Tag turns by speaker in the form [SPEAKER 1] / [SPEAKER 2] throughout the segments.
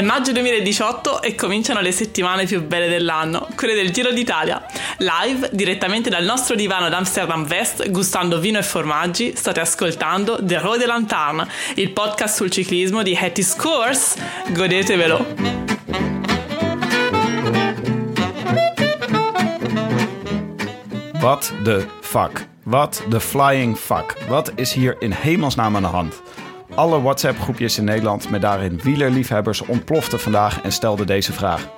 [SPEAKER 1] È maggio 2018 e cominciano le settimane più belle dell'anno, quelle del Giro d'Italia. Live, direttamente dal nostro divano ad Amsterdam West, gustando vino e formaggi, state ascoltando The Road Lanterne, il podcast sul ciclismo di Hattie Scores. Godetevelo!
[SPEAKER 2] Wat de fuck? Wat de flying fuck? Wat is hier in hemelsnaam aan de hand? Alle WhatsApp-groepjes in Nederland met daarin wielerliefhebbers ontploften vandaag en stelden deze vraag.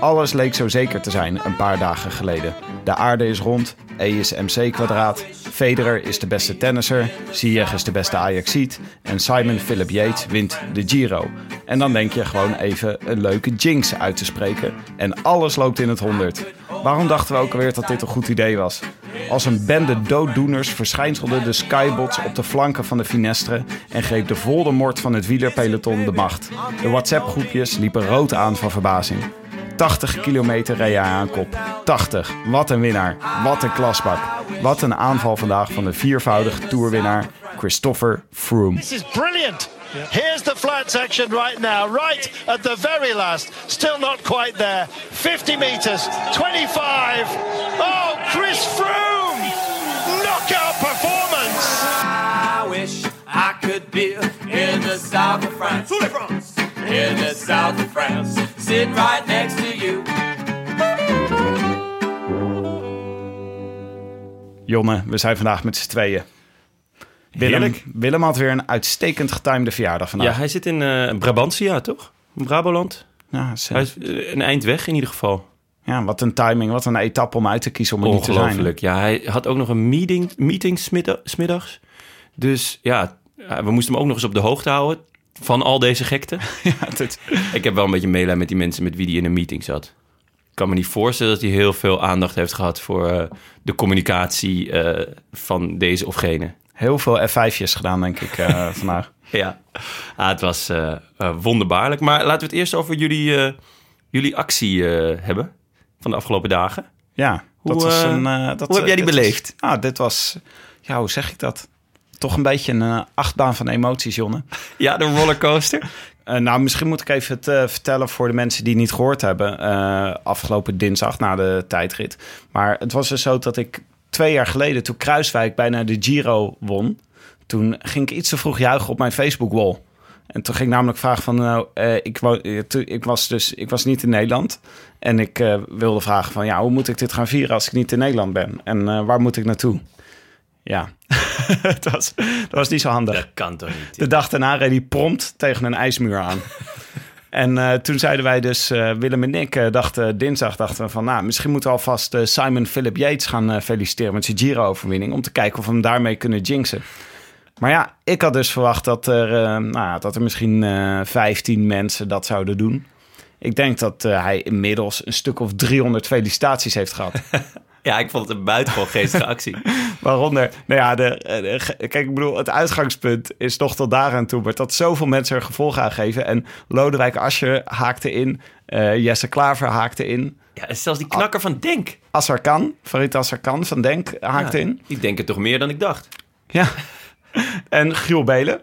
[SPEAKER 2] Alles leek zo zeker te zijn een paar dagen geleden. De aarde is rond, E is MC kwadraat, Federer is de beste tennisser, Ziyech is de beste Ajaxiet en Simon Philip Yates wint de Giro. En dan denk je gewoon even een leuke jinx uit te spreken en alles loopt in het honderd. Waarom dachten we ook alweer dat dit een goed idee was? Als een bende dooddoeners verschijnselden de skybots op de flanken van de Finestre en greep de Voldemort van het wielerpeloton de macht. De WhatsApp-groepjes liepen rood aan van verbazing. 80 kilometer reed hij aan kop. 80. Wat een winnaar. Wat een klasbak. Wat een aanval vandaag van de viervoudige toerwinnaar Christopher Froome.
[SPEAKER 3] This is brilliant. Here's the flat section right now, right at the very last. Still not quite there. 50 meters, 25. Oh, Chris Froome! Knockout performance!
[SPEAKER 4] I wish I could be in the south of France. In the south of France. Sitting right next to you.
[SPEAKER 2] Jonne, we zijn vandaag met z'n tweeën. Willem,
[SPEAKER 5] Heerlijk.
[SPEAKER 2] Willem had weer een uitstekend getimede verjaardag vandaag.
[SPEAKER 5] Ja, hij zit in eh Brabantia, toch? Braboland.
[SPEAKER 2] Ja,
[SPEAKER 5] Hij is eh, een eind weg in ieder geval.
[SPEAKER 2] ja, wat een timing, wat een etappe om uit te kiezen om er niet te zijn.
[SPEAKER 5] Ongelooflijk. Ja, hij had ook nog een meeting, meeting smidda- smiddags. Dus ja, we moesten hem ook nog eens op de hoogte houden van al deze gekte.
[SPEAKER 2] Ja, dit-
[SPEAKER 5] Ik heb wel een beetje meelijn met die mensen met wie hij in een meeting zat. Ik kan me niet voorstellen dat hij heel veel aandacht heeft gehad voor eh, de communicatie eh, van deze of gene.
[SPEAKER 2] Heel veel F5'jes gedaan, denk ik, eh, vandaag.
[SPEAKER 5] Ja, ah, het was eh, eh, wonderbaarlijk. Maar laten we het eerst over jullie, jullie actie hebben van de afgelopen dagen.
[SPEAKER 2] Ja,
[SPEAKER 5] Hoe,
[SPEAKER 2] dat was een... dat,
[SPEAKER 5] hoe heb jij die
[SPEAKER 2] dit was-
[SPEAKER 5] beleefd?
[SPEAKER 2] nou, dit was... Ja, hoe zeg ik dat? Toch een beetje een achtbaan van emoties, Jonne.
[SPEAKER 5] Ja, de rollercoaster.
[SPEAKER 2] Eh, nou, misschien moet ik even het vertellen voor de mensen die het niet gehoord hebben. afgelopen dinsdag na de tijdrit. Maar het was dus zo dat ik twee jaar geleden, toen Kruiswijk bijna de Giro won... toen ging ik iets te vroeg juichen op mijn Facebook-wall. En toen ging ik namelijk vragen van... Nou, eh, ik, eh, ik, was dus, ik was niet in Nederland. En ik eh, wilde vragen van... Ja, hoe moet ik dit gaan vieren als ik niet in Nederland ben? En waar moet ik naartoe? Ja, dat, was, dat was niet zo handig.
[SPEAKER 5] Dat kan toch niet?
[SPEAKER 2] De dag daarna reed hij prompt tegen een ijsmuur aan. En eh, toen zeiden wij dus, eh, Willem en ik, eh, dachten, dinsdag dachten we van... nou, misschien moeten we alvast Simon Philip Yates gaan feliciteren met zijn Giro-overwinning... om te kijken of we hem daarmee kunnen jinxen. Maar ja, ik had dus verwacht dat er, nou, dat er misschien eh 15 mensen dat zouden doen. Ik denk dat hij inmiddels een stuk of 300 felicitaties heeft gehad.
[SPEAKER 5] Ja, ik vond het een buitengewoon geestige actie.
[SPEAKER 2] Waaronder, nou ja, de, kijk, ik bedoel, het uitgangspunt is toch tot daaraan toe. Maar dat zoveel mensen er gevolg aan geven. En Lodewijk Asscher haakte in, eh, Jesse Klaver haakte in.
[SPEAKER 5] Ja, en zelfs die knakker van Denk.
[SPEAKER 2] Assarkan, Farid Assarkan van Denk haakte
[SPEAKER 5] Ja,
[SPEAKER 2] in.
[SPEAKER 5] Ik denk het toch meer dan ik dacht.
[SPEAKER 2] Ja. En Giel Belen.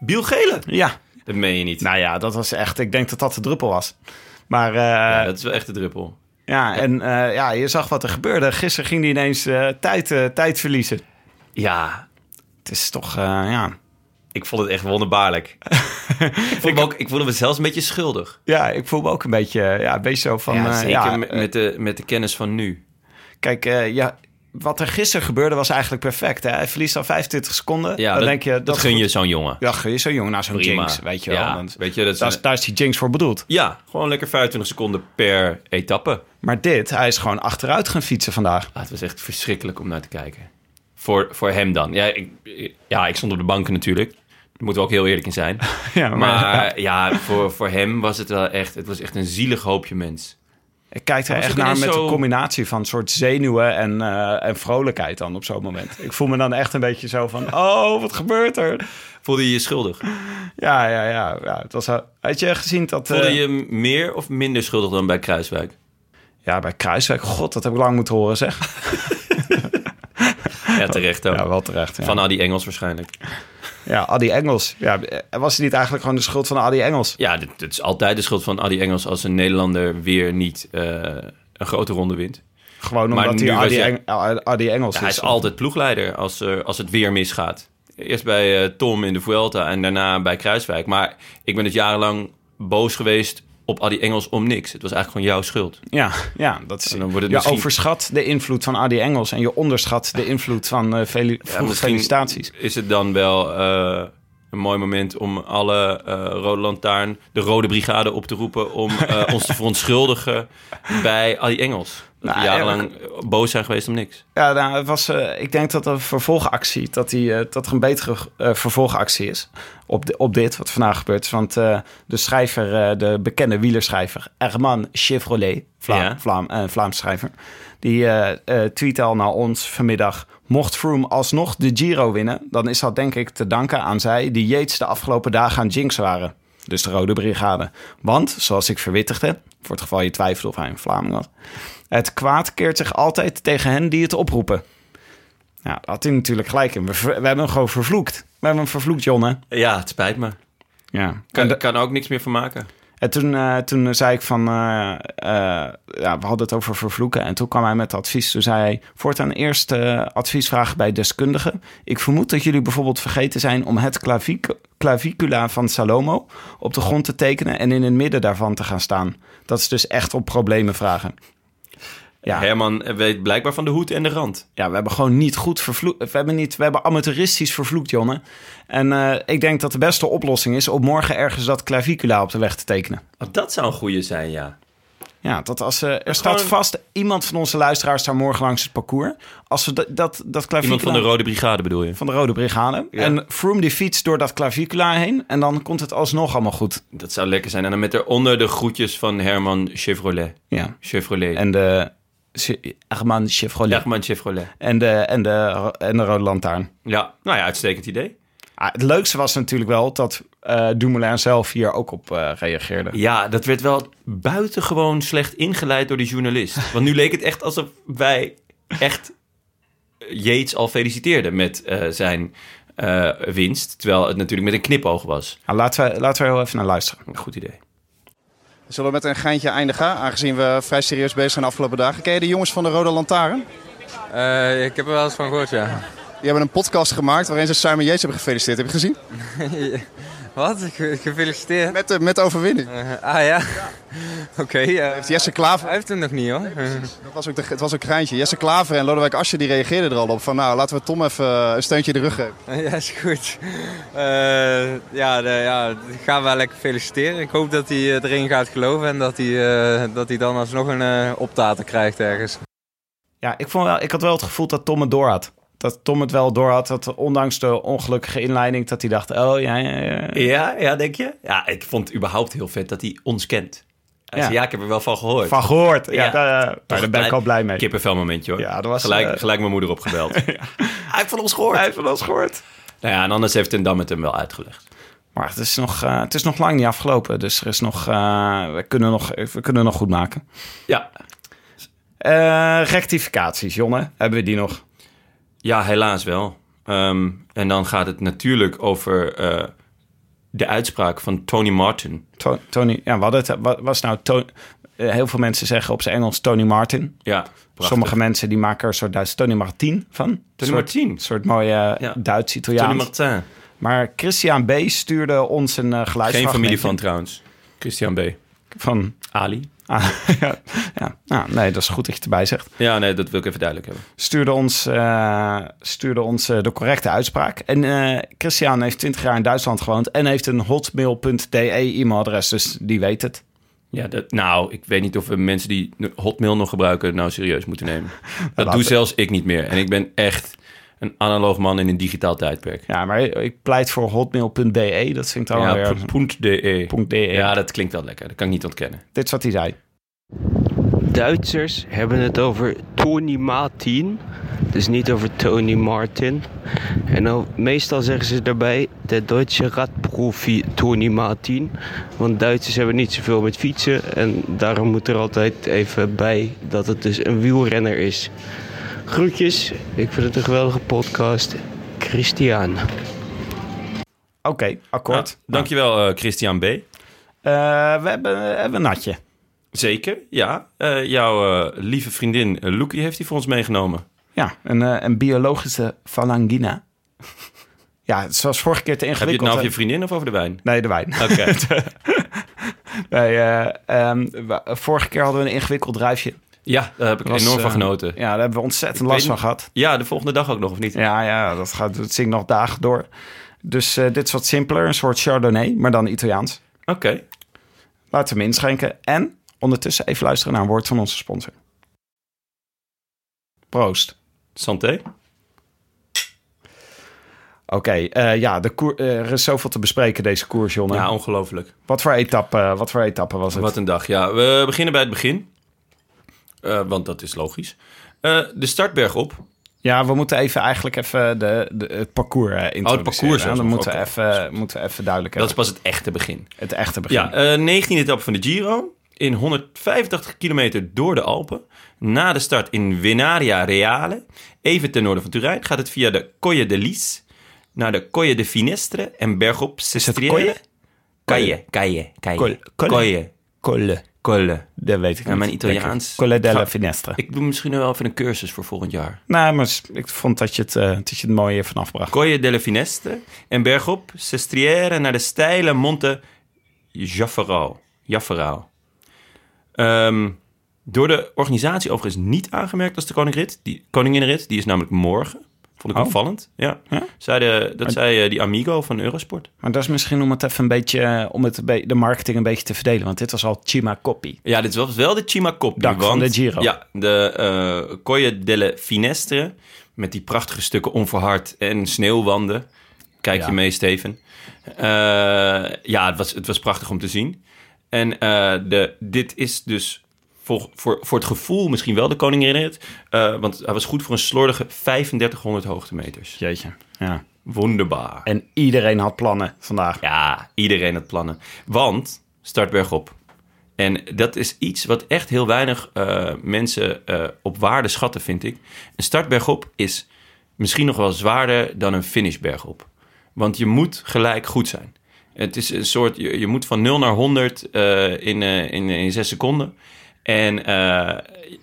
[SPEAKER 5] Biel Gele.
[SPEAKER 2] Ja.
[SPEAKER 5] Dat meen je niet.
[SPEAKER 2] Nou ja, dat was echt, ik denk dat dat de druppel was. Maar
[SPEAKER 5] ja,
[SPEAKER 2] ja,
[SPEAKER 5] dat is wel echt de druppel.
[SPEAKER 2] En eh, ja, je zag wat er gebeurde. Gisteren ging hij ineens eh, tijd, eh, tijd verliezen.
[SPEAKER 5] Ja,
[SPEAKER 2] Het is toch, ja...
[SPEAKER 5] ik vond het echt wonderbaarlijk. ik, me ook, ik voelde me zelfs een beetje schuldig.
[SPEAKER 2] Ja, ik voel me ook een beetje, ja, een beetje zo van...
[SPEAKER 5] ja, zeker
[SPEAKER 2] ja,
[SPEAKER 5] met, met, de, met de kennis van nu.
[SPEAKER 2] Kijk, ja, wat er gisteren gebeurde was eigenlijk perfect. Hè? Hij verliest al 25 seconden.
[SPEAKER 5] Ja,
[SPEAKER 2] dan
[SPEAKER 5] dat,
[SPEAKER 2] denk je,
[SPEAKER 5] dat, gun je zo'n jongen.
[SPEAKER 2] Ja, gun je zo'n jongen naar zo'n jinx, weet je wel.
[SPEAKER 5] Ja,
[SPEAKER 2] Want
[SPEAKER 5] weet je, dat is
[SPEAKER 2] daar, is,
[SPEAKER 5] een-
[SPEAKER 2] daar is die jinx voor bedoeld.
[SPEAKER 5] Ja, gewoon lekker 25 seconden per etappe.
[SPEAKER 2] Maar dit, hij is gewoon achteruit gaan fietsen vandaag.
[SPEAKER 5] Ah, het was echt verschrikkelijk om naar te kijken. Voor, voor hem dan. Ja ik, ja, ik stond op de banken natuurlijk. Daar moeten we ook heel eerlijk in zijn.
[SPEAKER 2] Ja,
[SPEAKER 5] Maar ja, voor, voor hem was het wel echt... Het was echt een zielig hoopje mens.
[SPEAKER 2] Ik kijk er echt naar met
[SPEAKER 5] zo-
[SPEAKER 2] een combinatie van soort zenuwen en, eh, en vrolijkheid dan op zo'n moment. Ik voel me dan echt een beetje zo van, oh, wat gebeurt er?
[SPEAKER 5] Voelde je je schuldig?
[SPEAKER 2] Ja, ja, ja. ja het was, had je gezien dat...
[SPEAKER 5] Voelde
[SPEAKER 2] eh,
[SPEAKER 5] je meer of minder schuldig dan bij Kruiswijk?
[SPEAKER 2] Ja, bij Kruiswijk, god, dat heb ik lang moeten horen, zeg.
[SPEAKER 5] Ja, terecht ook.
[SPEAKER 2] Ja, wel terecht. Ja,
[SPEAKER 5] Van Adi Engels waarschijnlijk.
[SPEAKER 2] ja Adi Engels. Ja, was het niet eigenlijk gewoon de schuld van Adi Engels?
[SPEAKER 5] Ja, dit is altijd de schuld van Adi Engels als een Nederlander weer niet eh, een grote ronde wint.
[SPEAKER 2] Gewoon omdat hij Adi, Eng- eh, Adi Engels
[SPEAKER 5] Ja, hij
[SPEAKER 2] is.
[SPEAKER 5] is altijd ploegleider als, als het weer misgaat. Eerst bij eh, Tom in de Vuelta en daarna bij Kruiswijk. Maar ik ben dus jarenlang boos geweest op Adi Engels om niks. Het was eigenlijk gewoon jouw schuld.
[SPEAKER 2] Ja, ja, dat is.
[SPEAKER 5] En dan wordt het
[SPEAKER 2] je
[SPEAKER 5] misschien-
[SPEAKER 2] overschat de invloed van Adi Engels en je onderschat de invloed van vroege
[SPEAKER 5] misschien-
[SPEAKER 2] felicitaties.
[SPEAKER 5] Is het dan wel eh, een mooi moment om alle eh, Rode Lantaarn, de Rode Brigade op te roepen... om eh, ons te verontschuldigen bij Adi Engels? Dat
[SPEAKER 2] Nou,
[SPEAKER 5] jarenlang boos zijn geweest om niks.
[SPEAKER 2] Ja, nou, het was, eh, ik denk dat een vervolgactie, dat, die, dat er een betere eh, vervolgactie is op, de, op dit wat vandaag gebeurt. Want de schrijver, de bekende wielerschrijver, Herman Chevrolet, Vlaam,
[SPEAKER 5] Ja.
[SPEAKER 2] Vlaam, Vlaams schrijver, die tweet al naar ons vanmiddag. Mocht Froome alsnog de Giro winnen, dan is dat denk ik te danken aan zij die Yates de afgelopen dagen aan jinx waren. Dus de Rode Brigade. Want, zoals ik verwittigde, voor het geval je twijfelde of hij een Vlaming was, het kwaad keert zich altijd tegen hen die het oproepen. Ja, daar had hij natuurlijk gelijk in. We, hebben hem gewoon vervloekt. We hebben hem vervloekt, John, hè?
[SPEAKER 5] Ja, het spijt me.
[SPEAKER 2] Ja.
[SPEAKER 5] Kan, kan er ook niks meer van maken.
[SPEAKER 2] En toen, eh, toen zei ik van... eh, eh, ja, we hadden het over vervloeken. En toen kwam hij met advies. Toen zei hij... Voortaan eerst advies vragen bij deskundigen. Ik vermoed dat jullie bijvoorbeeld vergeten zijn... om het clavic- clavicula van Salomo op de grond te tekenen... en in het midden daarvan te gaan staan. Dat is dus echt op problemen vragen. Ja.
[SPEAKER 5] Herman weet blijkbaar van de hoed en de rand.
[SPEAKER 2] Ja, we hebben gewoon niet goed vervloekt. We hebben, niet, we hebben amateuristisch vervloekt, Jonne. En eh, ik denk dat de beste oplossing is om morgen ergens dat clavicula op de weg te tekenen.
[SPEAKER 5] Oh, dat zou een goede zijn, ja.
[SPEAKER 2] Ja, dat als eh, er staat vast iemand van onze luisteraars daar morgen langs het parcours. Als we dat, dat, dat clavicula
[SPEAKER 5] Iemand van de Rode Brigade bedoel je?
[SPEAKER 2] van de Rode Brigade.
[SPEAKER 5] Ja.
[SPEAKER 2] En Froome die fietst door dat clavicula heen. En dan komt het alsnog allemaal goed.
[SPEAKER 5] Dat zou lekker zijn. En dan met eronder de groetjes van Herman Chevrolet.
[SPEAKER 2] Ja.
[SPEAKER 5] Chevrolet.
[SPEAKER 2] En de Herman Chevrolet.
[SPEAKER 5] Herman Chevrolet.
[SPEAKER 2] En, de, en, de, en de Rode Lantaarn.
[SPEAKER 5] Ja, nou ja, uitstekend idee.
[SPEAKER 2] Ah, het leukste was natuurlijk wel dat Dumoulin zelf hier ook op eh, reageerde.
[SPEAKER 5] Ja, dat werd wel buitengewoon slecht ingeleid door die journalist. Want nu leek het echt alsof wij echt Yates al feliciteerden met eh, zijn winst. Terwijl het natuurlijk met een knipoog was.
[SPEAKER 2] Nou, laten, we, laten we heel even naar luisteren.
[SPEAKER 5] Goed idee.
[SPEAKER 6] Zullen we met een geintje eindigen, aangezien we vrij serieus bezig zijn de afgelopen dagen. Ken je de jongens van de Rode Lantaarn?
[SPEAKER 7] Eh, ik heb er wel eens van gehoord, ja.
[SPEAKER 6] Die hebben een podcast gemaakt waarin ze Simon Yates hebben gefeliciteerd. Heb je gezien?
[SPEAKER 7] Wat? Ge- Gefeliciteerd.
[SPEAKER 6] Met de, met de overwinning.
[SPEAKER 7] Eh, ah ja, oké. eh,
[SPEAKER 6] Heeft Jesse Klaver,
[SPEAKER 7] hij heeft het nog niet hoor.
[SPEAKER 6] dat was ook de, het was ook een geintje. Jesse Klaver en Lodewijk Asscher die reageerden er al op. Van nou, laten we Tom even een steuntje in de rug geven.
[SPEAKER 7] ja, is goed. Eh, ja, de, ja, ik ga wel lekker feliciteren. Ik hoop dat hij eh, erin gaat geloven en dat hij, eh, dat hij dan alsnog een eh optater krijgt ergens.
[SPEAKER 2] Ja, ik, vond wel, ik had wel het gevoel dat Tom het door had. Dat Tom het wel door had. Dat ondanks de ongelukkige inleiding, dat hij dacht: oh ja, ja, ja.
[SPEAKER 5] Ja, ja, denk je? Ja, ik vond het überhaupt heel vet dat hij ons kent. Hij zei, ja, ik heb er wel van gehoord.
[SPEAKER 2] Van gehoord. Ja,
[SPEAKER 5] Ja.
[SPEAKER 2] daar, ben ik al blij mee.
[SPEAKER 5] Kippenvel momentje hoor.
[SPEAKER 2] Ja, dat was,
[SPEAKER 5] gelijk,
[SPEAKER 2] eh,
[SPEAKER 5] gelijk mijn moeder opgebeld. Hij heeft van ons gehoord.
[SPEAKER 2] Hij heeft van ons gehoord.
[SPEAKER 5] Nou ja, en anders heeft Ten Dam het hem wel uitgelegd.
[SPEAKER 2] Maar het is, nog, eh, het is nog lang niet afgelopen. Dus er is nog, eh, we, kunnen nog, we kunnen nog goed maken.
[SPEAKER 5] Ja.
[SPEAKER 2] Rectificaties, Jonne. Hebben we die nog?
[SPEAKER 5] Ja, helaas wel. Ehm, en dan gaat het natuurlijk over eh, de uitspraak van Tony Martin.
[SPEAKER 2] To- Tony, ja, het, wat was nou... To- eh, heel veel mensen zeggen op zijn Engels Tony Martin.
[SPEAKER 5] Ja, prachtig.
[SPEAKER 2] Sommige mensen die maken er een soort Duits Tony Martin van.
[SPEAKER 5] Tony
[SPEAKER 2] soort,
[SPEAKER 5] Martin.
[SPEAKER 2] Een soort mooie
[SPEAKER 5] Ja.
[SPEAKER 2] Duits-Italiaans.
[SPEAKER 5] Tony Martin.
[SPEAKER 2] Maar Christian B. stuurde ons een uh,
[SPEAKER 5] Geen familie van trouwens. Christian B.
[SPEAKER 2] Van
[SPEAKER 5] Ali.
[SPEAKER 2] Ah, ja, ja. Nou, nee, dat is goed dat je het erbij zegt.
[SPEAKER 5] Ja, nee, dat wil ik even duidelijk hebben.
[SPEAKER 2] Stuurde ons, eh, stuurde ons eh, de correcte uitspraak. En eh, Christian heeft 20 jaar in Duitsland gewoond en heeft een hotmail.de e-mailadres, dus die weet het.
[SPEAKER 5] Ja, dat, nou, ik weet niet of we mensen die Hotmail nog gebruiken nou serieus moeten nemen. Dat doe zelfs ik niet meer. En ik ben echt een analoog man in een digitaal tijdperk.
[SPEAKER 2] Ja, maar ik pleit voor hotmail.de, dat vind ik dan
[SPEAKER 5] Ja,
[SPEAKER 2] weer...
[SPEAKER 5] .de.
[SPEAKER 2] .de.
[SPEAKER 5] Ja, dat klinkt wel lekker. Dat kan ik niet ontkennen.
[SPEAKER 2] Dit is wat hij zei.
[SPEAKER 8] Duitsers hebben het over Tony Martin, dus niet over Tony Martin. En dan, meestal zeggen ze daarbij de Duitse radprofi Tony Martin. Want Duitsers hebben niet zoveel met fietsen en daarom moet er altijd even bij dat het dus een wielrenner is. Groetjes, ik vind het een geweldige podcast. Christian.
[SPEAKER 2] Oké, akkoord.
[SPEAKER 5] Ja, dankjewel, eh, Christian B.
[SPEAKER 2] Eh, we hebben, hebben een natje.
[SPEAKER 5] Zeker, ja. Eh, jouw eh, lieve vriendin uh, Loekie heeft die voor ons meegenomen.
[SPEAKER 2] Ja, een, eh, een biologische falangina. ja, zoals vorige keer te
[SPEAKER 5] Heb je het
[SPEAKER 2] ingewikkeld.
[SPEAKER 5] nou over je vriendin of over de wijn?
[SPEAKER 2] Nee, de wijn.
[SPEAKER 5] Oké.
[SPEAKER 2] nee, eh, ehm, vorige keer hadden we een ingewikkeld drijfje.
[SPEAKER 5] Ja, daar heb ik
[SPEAKER 2] Was,
[SPEAKER 5] enorm van
[SPEAKER 2] eh,
[SPEAKER 5] genoten.
[SPEAKER 2] Ja, daar hebben we ontzettend
[SPEAKER 5] Ik
[SPEAKER 2] last
[SPEAKER 5] weet
[SPEAKER 2] van gehad.
[SPEAKER 5] Ja, de volgende dag ook nog, of niet?
[SPEAKER 2] Ja, ja dat, gaat, dat zingt nog dagen door. Dus eh, dit is wat simpeler, een soort Chardonnay, maar dan Italiaans.
[SPEAKER 5] Oké.
[SPEAKER 2] Laten we hem inschenken. En ondertussen even luisteren naar een woord van onze sponsor. Proost.
[SPEAKER 5] Santé.
[SPEAKER 2] Oké, eh, ja, de koer, er is zoveel te bespreken deze koers, Jonne.
[SPEAKER 5] Ja, ongelooflijk.
[SPEAKER 2] wat, voor etappe, wat voor etappe was het?
[SPEAKER 5] Wat een dag. Ja, we beginnen bij het begin. Eh, want dat is logisch. Eh, de startberg op.
[SPEAKER 2] Ja, we moeten even eigenlijk even de, de, het parcours eh, introduceren.
[SPEAKER 5] parcours
[SPEAKER 2] hè?
[SPEAKER 5] zelfs
[SPEAKER 2] Dan
[SPEAKER 5] nog,
[SPEAKER 2] moeten we, even, moeten we even duidelijk
[SPEAKER 5] Dat is pas het echte begin.
[SPEAKER 2] Het echte begin.
[SPEAKER 5] Ja, eh 19e etappe van de Giro. In 185 kilometer door de Alpen. Na de start in Venaria Reale. Even ten noorden van Turijn. Gaat het via de Colle de Lis. Naar de Colle de Finestre. En bergop Sestriere.
[SPEAKER 2] Colle?
[SPEAKER 5] Caille. Caille. Caille.
[SPEAKER 2] Colle. Colle. Dat weet ik
[SPEAKER 5] Ja,
[SPEAKER 2] niet.
[SPEAKER 5] mijn Italiaans.
[SPEAKER 2] Colle della Finestra.
[SPEAKER 5] Ik doe misschien wel even een cursus voor volgend jaar.
[SPEAKER 2] Nou, maar ik vond dat je het, eh, dat je het mooi vanaf bracht.
[SPEAKER 5] Colle delle Finestre. En bergop Sestriere naar de steile Monte Jaffarao. Jaffarao. Ehm, door de organisatie overigens niet aangemerkt als de koningrit. Die, koninginrit. Die is namelijk morgen. Vond ik
[SPEAKER 2] Oh.
[SPEAKER 5] opvallend. Ja. Zeide, dat zei eh, die amigo van Eurosport.
[SPEAKER 2] Maar dat is misschien om het even een beetje, eh, om het de marketing een beetje te verdelen. Want dit was al Cima Coppi.
[SPEAKER 5] Ja, dit was wel de Cima Coppi.
[SPEAKER 2] Dak van de Giro.
[SPEAKER 5] Ja, de Colle delle Finestre. Met die prachtige stukken onverhard en sneeuwwanden. Kijk
[SPEAKER 2] Ja.
[SPEAKER 5] je mee, Steven. Ja, het was, het was prachtig om te zien. En de, dit is dus voor, voor, voor het gevoel misschien wel de koninginrit. eh want hij was goed voor een slordige 3500 hoogtemeters.
[SPEAKER 2] Jeetje. Ja.
[SPEAKER 5] Wonderbaar.
[SPEAKER 2] En iedereen had plannen vandaag.
[SPEAKER 5] Ja, iedereen had plannen. Want, start bergop. En dat is iets wat echt heel weinig eh, mensen eh, op waarde schatten, vind ik. Een start bergop is misschien nog wel zwaarder dan een finish bergop. Want je moet gelijk goed zijn. Het is een soort, je, je moet van 0 naar 100 eh, in, in, in 6 seconden. En eh,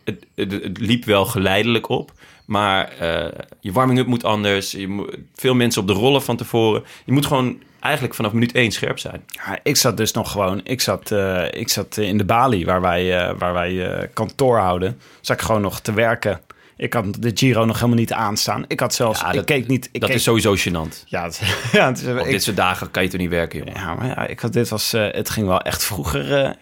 [SPEAKER 5] het, het, het liep wel geleidelijk op. Maar eh, je warming-up moet anders. Je moet, veel mensen op de rollen van tevoren. Je moet gewoon eigenlijk vanaf minuut 1 scherp zijn.
[SPEAKER 2] Ja, ik zat dus nog gewoon, ik zat, eh, ik zat in de Bali waar wij, waar wij kantoor houden. Zat ik gewoon nog te werken. Ik had de Giro nog helemaal niet aanstaan. Ik had zelfs,
[SPEAKER 5] Ja,
[SPEAKER 2] ik
[SPEAKER 5] dat-
[SPEAKER 2] keek niet. Ik
[SPEAKER 5] dat
[SPEAKER 2] keek,
[SPEAKER 5] is sowieso gênant.
[SPEAKER 2] Ja, het, ja, het is,
[SPEAKER 5] Op
[SPEAKER 2] ik-
[SPEAKER 5] dit soort dagen kan je toch niet werken, jongen.
[SPEAKER 2] ja, maar ja, ik had, dit was, het ging wel echt vroeger,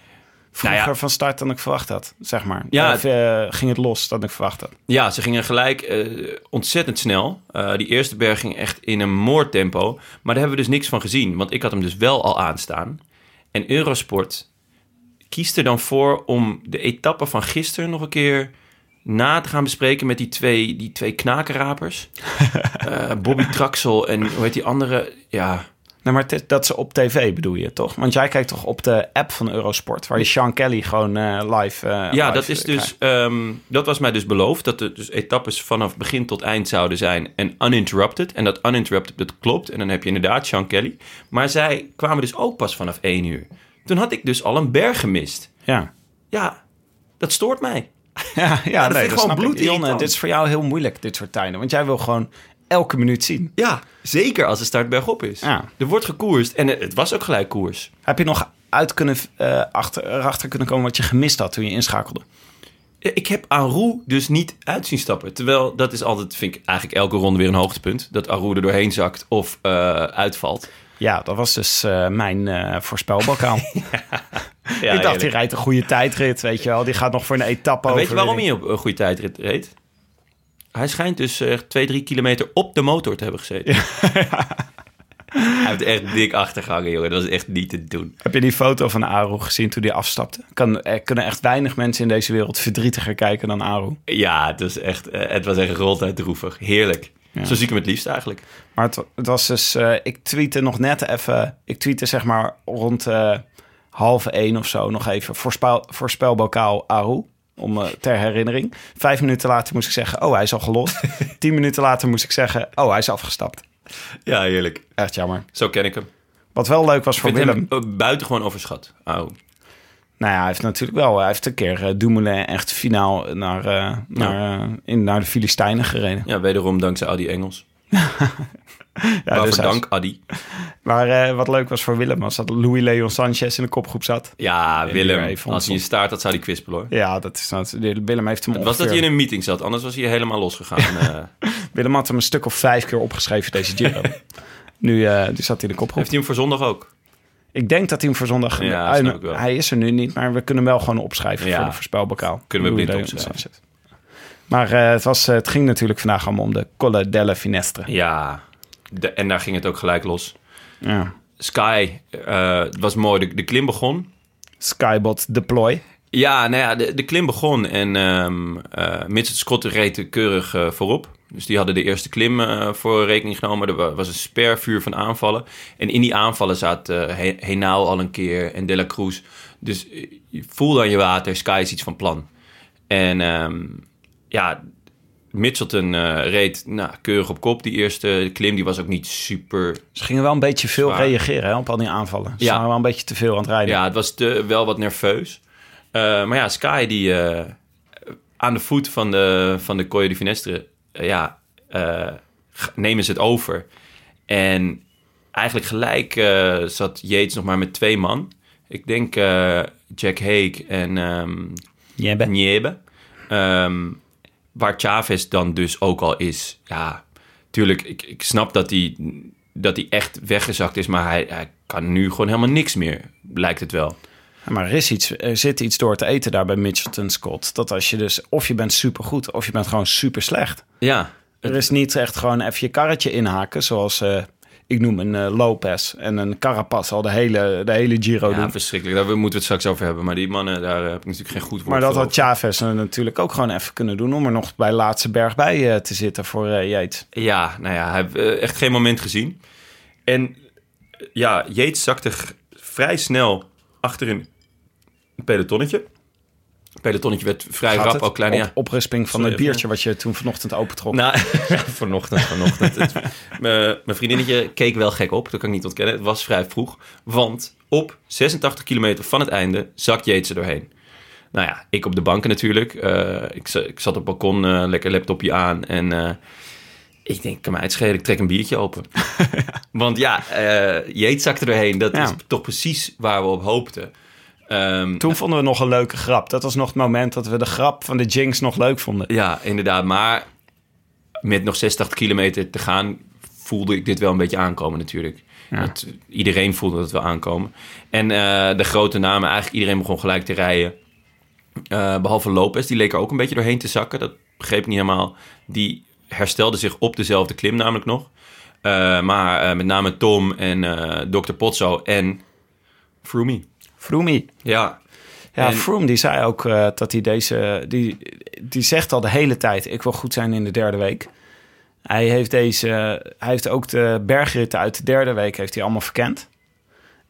[SPEAKER 2] vroeger
[SPEAKER 5] Nou ja.
[SPEAKER 2] van start dan ik verwacht had, zeg maar.
[SPEAKER 5] Ja.
[SPEAKER 2] Of eh, ging het los dan ik verwacht had.
[SPEAKER 5] Ja, ze gingen gelijk eh, ontzettend snel. Eh, die eerste berg ging echt in een moordtempo. Maar daar hebben we dus niks van gezien. Want ik had hem dus wel al aanstaan. En Eurosport kiest er dan voor om de etappe van gisteren nog een keer na te gaan bespreken met die twee, die twee knakenrapers. Bobby Traxel en hoe heet die andere? Ja,
[SPEAKER 2] Nee, maar is- dat ze op tv bedoel je, toch? Want jij kijkt toch op de app van Eurosport... waar je Sean Kelly gewoon eh, live eh,
[SPEAKER 5] ja
[SPEAKER 2] live,
[SPEAKER 5] dat, is
[SPEAKER 2] eh,
[SPEAKER 5] dus, ehm, dat was mij dus beloofd. Dat er dus etappes vanaf begin tot eind zouden zijn en uninterrupted. En dat uninterrupted, dat klopt. En dan heb je inderdaad Sean Kelly. Maar zij kwamen dus ook pas vanaf één uur. Toen had ik dus al een berg gemist.
[SPEAKER 2] Ja.
[SPEAKER 5] Ja, dat stoort mij.
[SPEAKER 2] Ja, ja,
[SPEAKER 5] dat
[SPEAKER 2] nee, dat
[SPEAKER 5] gewoon
[SPEAKER 2] snap ik.
[SPEAKER 5] bloedirritant.
[SPEAKER 2] Jonne, dit is voor jou heel moeilijk, dit soort tijden. Want jij wil gewoon elke minuut zien.
[SPEAKER 5] Ja, zeker als de start bergop is.
[SPEAKER 2] Ja.
[SPEAKER 5] Er wordt gekoerst en het was ook gelijk koers.
[SPEAKER 2] Heb je nog uit kunnen, eh, achter, erachter kunnen komen wat je gemist had toen je inschakelde?
[SPEAKER 5] Ik heb Aru dus niet uit zien stappen. Terwijl dat is altijd, vind ik eigenlijk elke ronde weer een hoogtepunt. Dat Aru er doorheen zakt of eh, uitvalt.
[SPEAKER 2] Ja, dat was dus eh, mijn eh voorspelbokaal. ik dacht, die rijdt een goede tijdrit, weet je wel. Die gaat nog voor een etappe
[SPEAKER 5] Maar weet je waarom hij op een goede tijd reed? Hij schijnt dus eh, twee, drie kilometer op de motor te hebben gezeten. Hij heeft echt dik achtergehangen, jongen. Dat was echt niet te doen.
[SPEAKER 2] Heb je die foto van Aru gezien toen hij afstapte? Kan, er kunnen echt weinig mensen in deze wereld verdrietiger kijken dan Aru.
[SPEAKER 5] Ja, het was echt, eh, het was echt ronduit droevig. Heerlijk.
[SPEAKER 2] Ja.
[SPEAKER 5] Zo zie ik hem het liefst eigenlijk.
[SPEAKER 2] Maar het, het was dus... eh, ik tweette nog net even... Ik tweette zeg maar rond eh, half één of zo nog even voorspel, voorspelbokaal Aru. Om eh, ter herinnering. Vijf minuten later moest ik zeggen... Oh, hij is al gelost. Tien minuten later moest ik zeggen... Oh, hij is afgestapt.
[SPEAKER 5] Ja, heerlijk.
[SPEAKER 2] Echt jammer.
[SPEAKER 5] Zo ken ik hem.
[SPEAKER 2] Wat wel leuk was voor Willem...
[SPEAKER 5] hem eh, buitengewoon overschat. Oh.
[SPEAKER 2] Nou ja, hij heeft natuurlijk wel... Hij heeft een keer Dumoulin echt finaal naar, naar, in, naar de Filistijnen gereden.
[SPEAKER 5] Ja, wederom dankzij Adi Engels.
[SPEAKER 2] Ja, dus
[SPEAKER 5] Adi.
[SPEAKER 2] Maar eh, wat leuk was voor Willem... was dat Louis Leon Sanchez in de kopgroep zat.
[SPEAKER 5] Ja,
[SPEAKER 2] En
[SPEAKER 5] Willem. Als hij je staart, dat zou hij kwispelen hoor.
[SPEAKER 2] Ja, dat is nou, Willem heeft hem
[SPEAKER 5] Het was dat hij in een meeting zat, anders was hij helemaal losgegaan. eh.
[SPEAKER 2] Willem had hem een stuk of vijf keer opgeschreven, deze Giro. nu eh, die zat hij in de kopgroep.
[SPEAKER 5] Heeft hij hem voor zondag ook?
[SPEAKER 2] Ik denk dat hij hem voor zondag...
[SPEAKER 5] Ja,
[SPEAKER 2] hij,
[SPEAKER 5] wel.
[SPEAKER 2] hij is er nu niet, maar we kunnen hem wel gewoon opschrijven
[SPEAKER 5] Ja.
[SPEAKER 2] voor de voorspelbokaal.
[SPEAKER 5] Kunnen we blind.
[SPEAKER 2] Sanchez. Maar het, was, het ging natuurlijk vandaag allemaal om de Colle delle Finestre.
[SPEAKER 5] Ja, de- en daar ging het ook gelijk los.
[SPEAKER 2] Ja.
[SPEAKER 5] Sky, het was mooi. De, de klim begon.
[SPEAKER 2] Skybot Deploy.
[SPEAKER 5] Ja, nou ja, de, de klim begon en ehm eh Mitchell Scott reed keurig eh, voorop. Dus die hadden de eerste klim voor rekening genomen. Er wa- was een spervuur van aanvallen. En in die aanvallen zaten He- Henao al een keer en De La Cruz. Dus je voelde aan je water, Sky is iets van plan. En ehm, ja, Mitchelton eh, reed nou, keurig op kop. Die eerste klim die was ook niet super
[SPEAKER 2] Ze gingen wel een beetje veel
[SPEAKER 5] Zwaar.
[SPEAKER 2] reageren hè, op al die aanvallen. Ze
[SPEAKER 5] Ja.
[SPEAKER 2] waren wel een beetje te veel aan het rijden.
[SPEAKER 5] Ja, het was te, wel wat nerveus. Eh, maar ja, Sky die eh, aan de voet van de, van de Colle di Finestre, ja, nemen ze het over. En eigenlijk gelijk zat Yates nog maar met twee man. Ik denk Jack Haig en ehm
[SPEAKER 2] Niebe.
[SPEAKER 5] Niebe. Ehm, waar Chavez dan dus ook al is. Ja, tuurlijk, ik, ik snap dat hij, dat hij echt weggezakt is, maar hij, hij kan nu gewoon helemaal niks meer, lijkt het wel.
[SPEAKER 2] Maar er, is iets, er zit iets door te eten daar bij Mitchelton Scott. Dat als je dus, of je bent supergoed, of je bent gewoon super slecht.
[SPEAKER 5] Ja,
[SPEAKER 2] Er is niet echt gewoon even je karretje inhaken, zoals eh, ik noem een eh, Lopez en een Carapaz al de hele, de hele Giro
[SPEAKER 5] ja
[SPEAKER 2] doen.
[SPEAKER 5] verschrikkelijk. Daar moeten we het straks over hebben. Maar die mannen, daar heb ik natuurlijk geen goed woord
[SPEAKER 2] Maar dat had Chavez natuurlijk ook gewoon even kunnen doen om er nog bij laatste berg bij eh, te zitten voor Yates.
[SPEAKER 5] Ja, nou ja, hij heeft echt geen moment gezien. En ja, Yates zakte vrij snel achter een pelotonnetje. Pelotonnetje werd vrij
[SPEAKER 2] Gaat
[SPEAKER 5] rap ook klein.
[SPEAKER 2] Op,
[SPEAKER 5] ja.
[SPEAKER 2] oprisping van
[SPEAKER 5] Sorry,
[SPEAKER 2] het biertje wat je toen vanochtend opentrok.
[SPEAKER 5] Nou, vanochtend, vanochtend. Het- Mijn mijn vriendinnetje keek wel gek op, dat kan ik niet ontkennen. Het was vrij vroeg, want op 86 kilometer van het einde zakt er doorheen. Nou ja, ik op de banken natuurlijk. Eh, ik, ik zat op het balkon, eh, lekker laptopje aan en... eh, ik denk, kan mij het schelen, ik trek een biertje open. Want ja, eh Yates zakte er doorheen. Dat
[SPEAKER 2] Ja.
[SPEAKER 5] is toch precies waar we op hoopten. Ehm,
[SPEAKER 2] Toen vonden we nog een leuke grap. Dat was nog het moment dat we de grap van de Jinx nog leuk vonden.
[SPEAKER 5] Ja, inderdaad. Maar met nog 86 kilometer te gaan, voelde ik dit wel een beetje aankomen natuurlijk.
[SPEAKER 2] Ja.
[SPEAKER 5] Dat, iedereen voelde het wel aankomen. En eh, de grote namen, eigenlijk iedereen begon gelijk te rijden. Eh, behalve Lopez, die leek er ook een beetje doorheen te zakken. Dat begreep ik niet helemaal. Die herstelde zich op dezelfde klim namelijk nog. Eh, maar met name Tom en Dr. Potso en Froome.
[SPEAKER 2] Froomey.
[SPEAKER 5] Ja,
[SPEAKER 2] Ja,
[SPEAKER 5] En-
[SPEAKER 2] Froome die zei ook eh, dat hij deze... Die, die zegt al de hele tijd, ik wil goed zijn in de derde week. Hij heeft, deze, hij heeft ook de bergritten uit de derde week heeft hij allemaal verkend.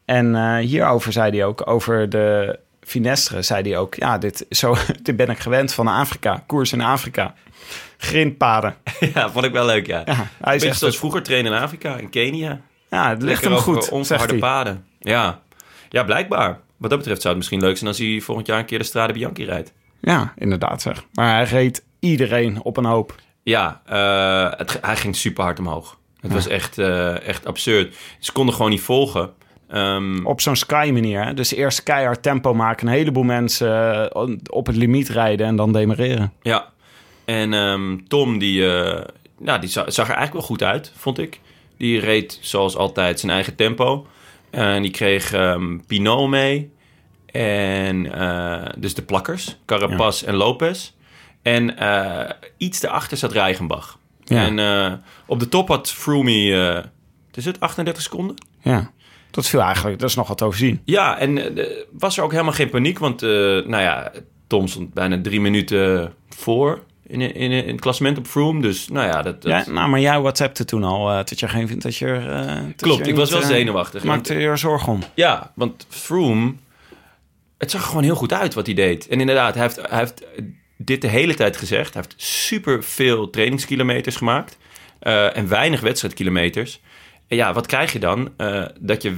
[SPEAKER 2] En eh, hierover zei hij ook, over de Finestre, zei hij ook... Ja, dit, zo, dit ben ik gewend van Afrika. Koers in Afrika. Grindpaden.
[SPEAKER 5] Ja, vond ik wel leuk, ja.
[SPEAKER 2] Ja, hij
[SPEAKER 5] Beetje zoals
[SPEAKER 2] het.
[SPEAKER 5] vroeger trainen in Afrika, in Kenia.
[SPEAKER 2] Ja, het ligt
[SPEAKER 5] Lekker
[SPEAKER 2] hem goed, zegt
[SPEAKER 5] onverharde
[SPEAKER 2] hij.
[SPEAKER 5] paden. Ja. Ja, blijkbaar. Wat dat betreft zou het misschien leuk zijn als hij volgend jaar een keer de Strade Bianchi rijdt.
[SPEAKER 2] Ja, inderdaad zeg. Maar hij reed iedereen op een hoop.
[SPEAKER 5] Ja, eh, het, hij ging super hard omhoog. Het
[SPEAKER 2] Ja.
[SPEAKER 5] was echt, eh, echt absurd. Ze konden gewoon niet volgen. Ehm,
[SPEAKER 2] Op zo'n Sky manier. Hè? Dus eerst keihard tempo maken. Een heleboel mensen eh, op het limiet rijden en dan demareren.
[SPEAKER 5] Ja, en ehm, Tom die, eh, nou, die za- zag er eigenlijk wel goed uit, vond ik. Die reed zoals altijd zijn eigen tempo. En die kreeg ehm Pinot mee. En eh, dus de plakkers, Carapaz en Lopez. En eh, iets daarachter zat Reichenbach.
[SPEAKER 2] Ja.
[SPEAKER 5] En eh, op de top had Froome, eh, is het, 38 seconden?
[SPEAKER 2] Ja, dat viel eigenlijk. Dat is nog wat overzien.
[SPEAKER 5] Ja, en eh, was er ook helemaal geen paniek, want eh, nou ja, Tom stond bijna drie minuten voor in, in, in het klassement op Froome. Dus nou ja, dat... dat-
[SPEAKER 2] Ja, nou, maar jij WhatsAppte toen al eh, dat je geen vindt dat je... eh, dat
[SPEAKER 5] Klopt,
[SPEAKER 2] je
[SPEAKER 5] ik was wel
[SPEAKER 2] eh,
[SPEAKER 5] zenuwachtig.
[SPEAKER 2] Maakte je er zorgen om.
[SPEAKER 5] Ja, want Froome, het zag gewoon heel goed uit wat hij deed. En inderdaad, hij heeft, hij heeft dit de hele tijd gezegd. Hij heeft super veel trainingskilometers gemaakt en weinig wedstrijdkilometers. En ja, wat krijg je dan? Dat je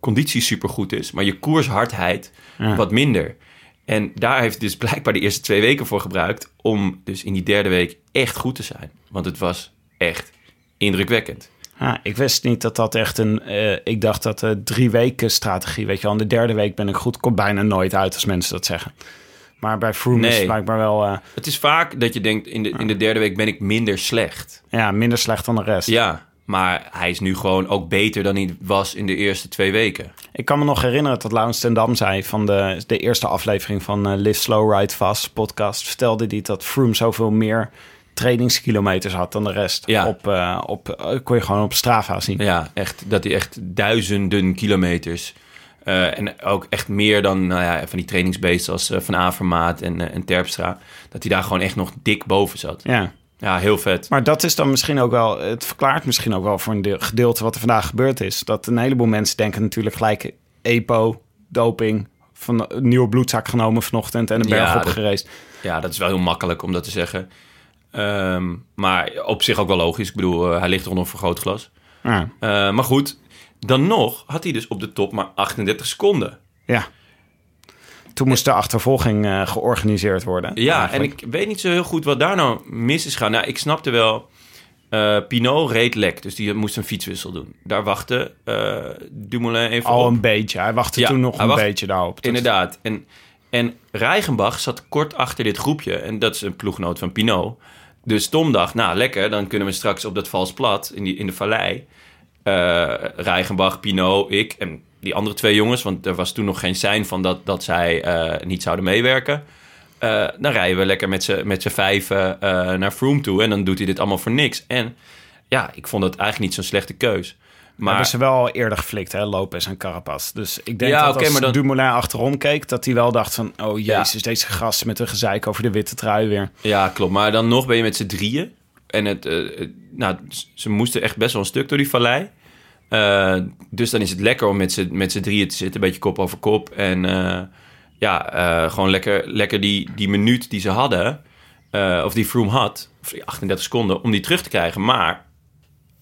[SPEAKER 5] conditie super goed is, maar je koershardheid
[SPEAKER 2] Ja.
[SPEAKER 5] wat minder. En daar heeft dus blijkbaar de eerste twee weken voor gebruikt om dus in die derde week echt goed te zijn. Want het was echt indrukwekkend.
[SPEAKER 2] Ik wist niet dat dat echt een... eh, ik dacht dat de drie weken strategie, weet je wel. In de derde week ben ik goed. Komt bijna nooit uit als mensen dat zeggen. Maar bij Froome is
[SPEAKER 5] Nee.
[SPEAKER 2] het blijkbaar wel... eh,
[SPEAKER 5] Het is vaak dat je denkt, in de, in de derde week ben ik minder slecht.
[SPEAKER 2] ja, minder slecht dan de rest.
[SPEAKER 5] Ja, maar hij is nu gewoon ook beter dan hij was in de eerste twee weken.
[SPEAKER 2] Ik kan me nog herinneren dat Laurens ten Dam zei van de, de eerste aflevering van eh, Live Slow Ride Fast podcast. Vertelde hij dat Froome zoveel meer trainingskilometers had dan de rest.
[SPEAKER 5] Ja.
[SPEAKER 2] Op, eh, op, eh, kon je gewoon op Strava zien.
[SPEAKER 5] Ja, echt, dat hij echt duizenden kilometers... en ook echt meer dan nou ja, van die trainingsbeesten als Van Avermaat en, en Terpstra. Dat hij daar gewoon echt nog dik boven zat.
[SPEAKER 2] Ja.
[SPEAKER 5] Ja, heel vet.
[SPEAKER 2] Maar dat is dan misschien ook wel, het verklaart misschien ook wel voor een deel- gedeelte wat er vandaag gebeurd is. Dat een heleboel mensen denken natuurlijk gelijk EPO, doping, van een nieuwe bloedzak genomen vanochtend en een berg
[SPEAKER 5] Ja,
[SPEAKER 2] opgereisd.
[SPEAKER 5] Ja, dat is wel heel makkelijk om dat te zeggen. Ehm, maar op zich ook wel logisch. Ik bedoel, eh, hij ligt er onder een vergrootglas.
[SPEAKER 2] Ja.
[SPEAKER 5] Eh, maar goed, dan nog had hij dus op de top maar 38 seconden.
[SPEAKER 2] Ja. Toen moest de achtervolging eh, georganiseerd worden.
[SPEAKER 5] Ja,
[SPEAKER 2] eigenlijk.
[SPEAKER 5] en ik weet niet zo heel goed wat daar nou mis is gaan. Nou, ik snapte wel... eh Pinot reed lek, dus die moest een fietswissel doen. Daar wachtte eh Dumoulin even
[SPEAKER 2] Al
[SPEAKER 5] op.
[SPEAKER 2] een beetje. Hij wachtte
[SPEAKER 5] Ja,
[SPEAKER 2] toen nog een
[SPEAKER 5] wacht-
[SPEAKER 2] beetje daarop.
[SPEAKER 5] Inderdaad. En, en Reichenbach zat kort achter dit groepje. En dat is een ploeggenoot van Pinot. Dus Tom dacht, nou lekker, dan kunnen we straks op dat vals plat in, die, in de vallei. eh Reichenbach, Pinot, ik en die andere twee jongens. Want er was toen nog geen sein van dat, dat zij eh, niet zouden meewerken. Eh, dan rijden we lekker met z'n vijven eh, naar Froome toe. En dan doet hij dit allemaal voor niks. En ja, ik vond het eigenlijk niet zo'n slechte keus.
[SPEAKER 2] Maar... Hebben ze wel eerder geflikt, hè? Lopez en Carapaz. Dus ik denk
[SPEAKER 5] Ja,
[SPEAKER 2] dat
[SPEAKER 5] oké,
[SPEAKER 2] als
[SPEAKER 5] dan-
[SPEAKER 2] Dumoulin achterom keek... dat hij wel dacht van... oh
[SPEAKER 5] Ja.
[SPEAKER 2] jezus, deze gast met een gezeik over de witte trui weer.
[SPEAKER 5] Ja, klopt. Maar dan nog ben je met z'n drieën. En het, nou, ze moesten echt best wel een stuk door die vallei. Eh, dus dan is het lekker om met z'n, met z'n drieën te zitten, een beetje kop over kop. En eh, ja, eh, gewoon lekker, lekker die, die minuut die ze hadden, of die Froome had, of die 38 seconden, om die terug te krijgen. Maar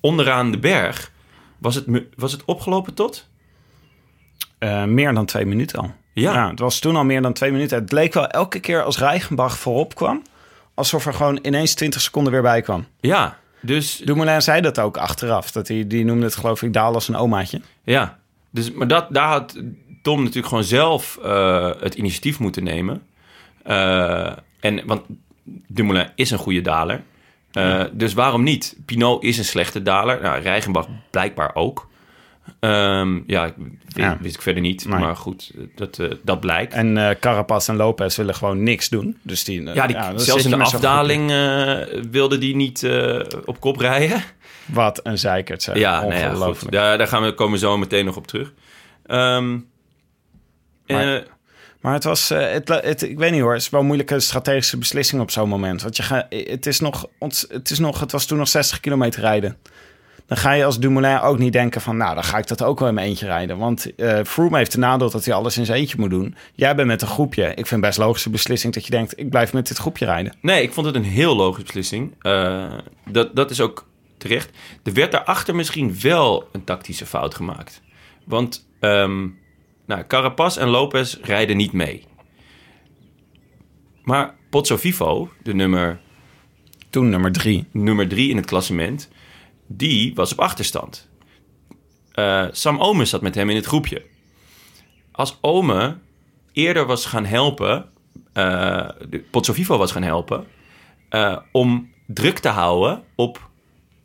[SPEAKER 5] onderaan de berg was het, was het opgelopen tot?
[SPEAKER 2] Meer dan twee minuten al.
[SPEAKER 5] Ja.
[SPEAKER 2] het was toen al meer dan twee minuten. Het leek wel elke keer als Reichenbach voorop kwam... alsof er gewoon ineens 20 seconden weer bij kwam.
[SPEAKER 5] Ja, dus
[SPEAKER 2] Dumoulin zei dat ook achteraf. Dat hij, die noemde het geloof ik Daal als een omaatje.
[SPEAKER 5] Ja, dus, maar dat, daar had Tom natuurlijk gewoon zelf eh, het initiatief moeten nemen. Eh, en, want Dumoulin is een goede daler. Eh, Dus waarom niet? Pinot is een slechte daler. Nou, Reichenbach blijkbaar ook. Ehm, ja, ik- wist,
[SPEAKER 2] Ja.
[SPEAKER 5] wist ik verder niet.
[SPEAKER 2] Nee.
[SPEAKER 5] Maar goed, dat, eh, dat blijkt.
[SPEAKER 2] En eh Carapaz en Lopez willen gewoon niks doen. Dus die,
[SPEAKER 5] ja, die, zelfs in de afdaling eh, wilde die niet eh, op kop rijden.
[SPEAKER 2] Wat een zeikert zeg.
[SPEAKER 5] Ja, nou ja, goed. Daar, daar gaan we, komen we zo meteen nog op terug. Ehm,
[SPEAKER 2] Maar-
[SPEAKER 5] eh,
[SPEAKER 2] Maar het was, eh, het, het, ik weet niet hoor, het is wel een moeilijke strategische beslissing op zo'n moment. Want je ga, het, is nog, het is nog, het was toen nog 60 kilometer rijden. Dan ga je als Dumoulin ook niet denken van, nou, dan ga ik dat ook wel in mijn eentje rijden. Want eh Froome heeft de nadeel dat hij alles in zijn eentje moet doen. Jij bent met een groepje. Ik vind best logische beslissing dat je denkt, ik blijf met dit groepje rijden.
[SPEAKER 5] Nee, ik vond het een heel logische beslissing. Eh, dat, dat is ook terecht. Er werd daarachter misschien wel een tactische fout gemaakt. Want ehm nou, Carapaz en Lopez rijden niet mee. Maar Pozzo Vivo, de nummer,
[SPEAKER 2] Toen nummer drie.
[SPEAKER 5] nummer drie in het klassement, die was op achterstand. Eh, Sam Omen zat met hem in het groepje. Als Ome eerder was gaan helpen, eh de Pozzo Vivo was gaan helpen, eh, om druk te houden op,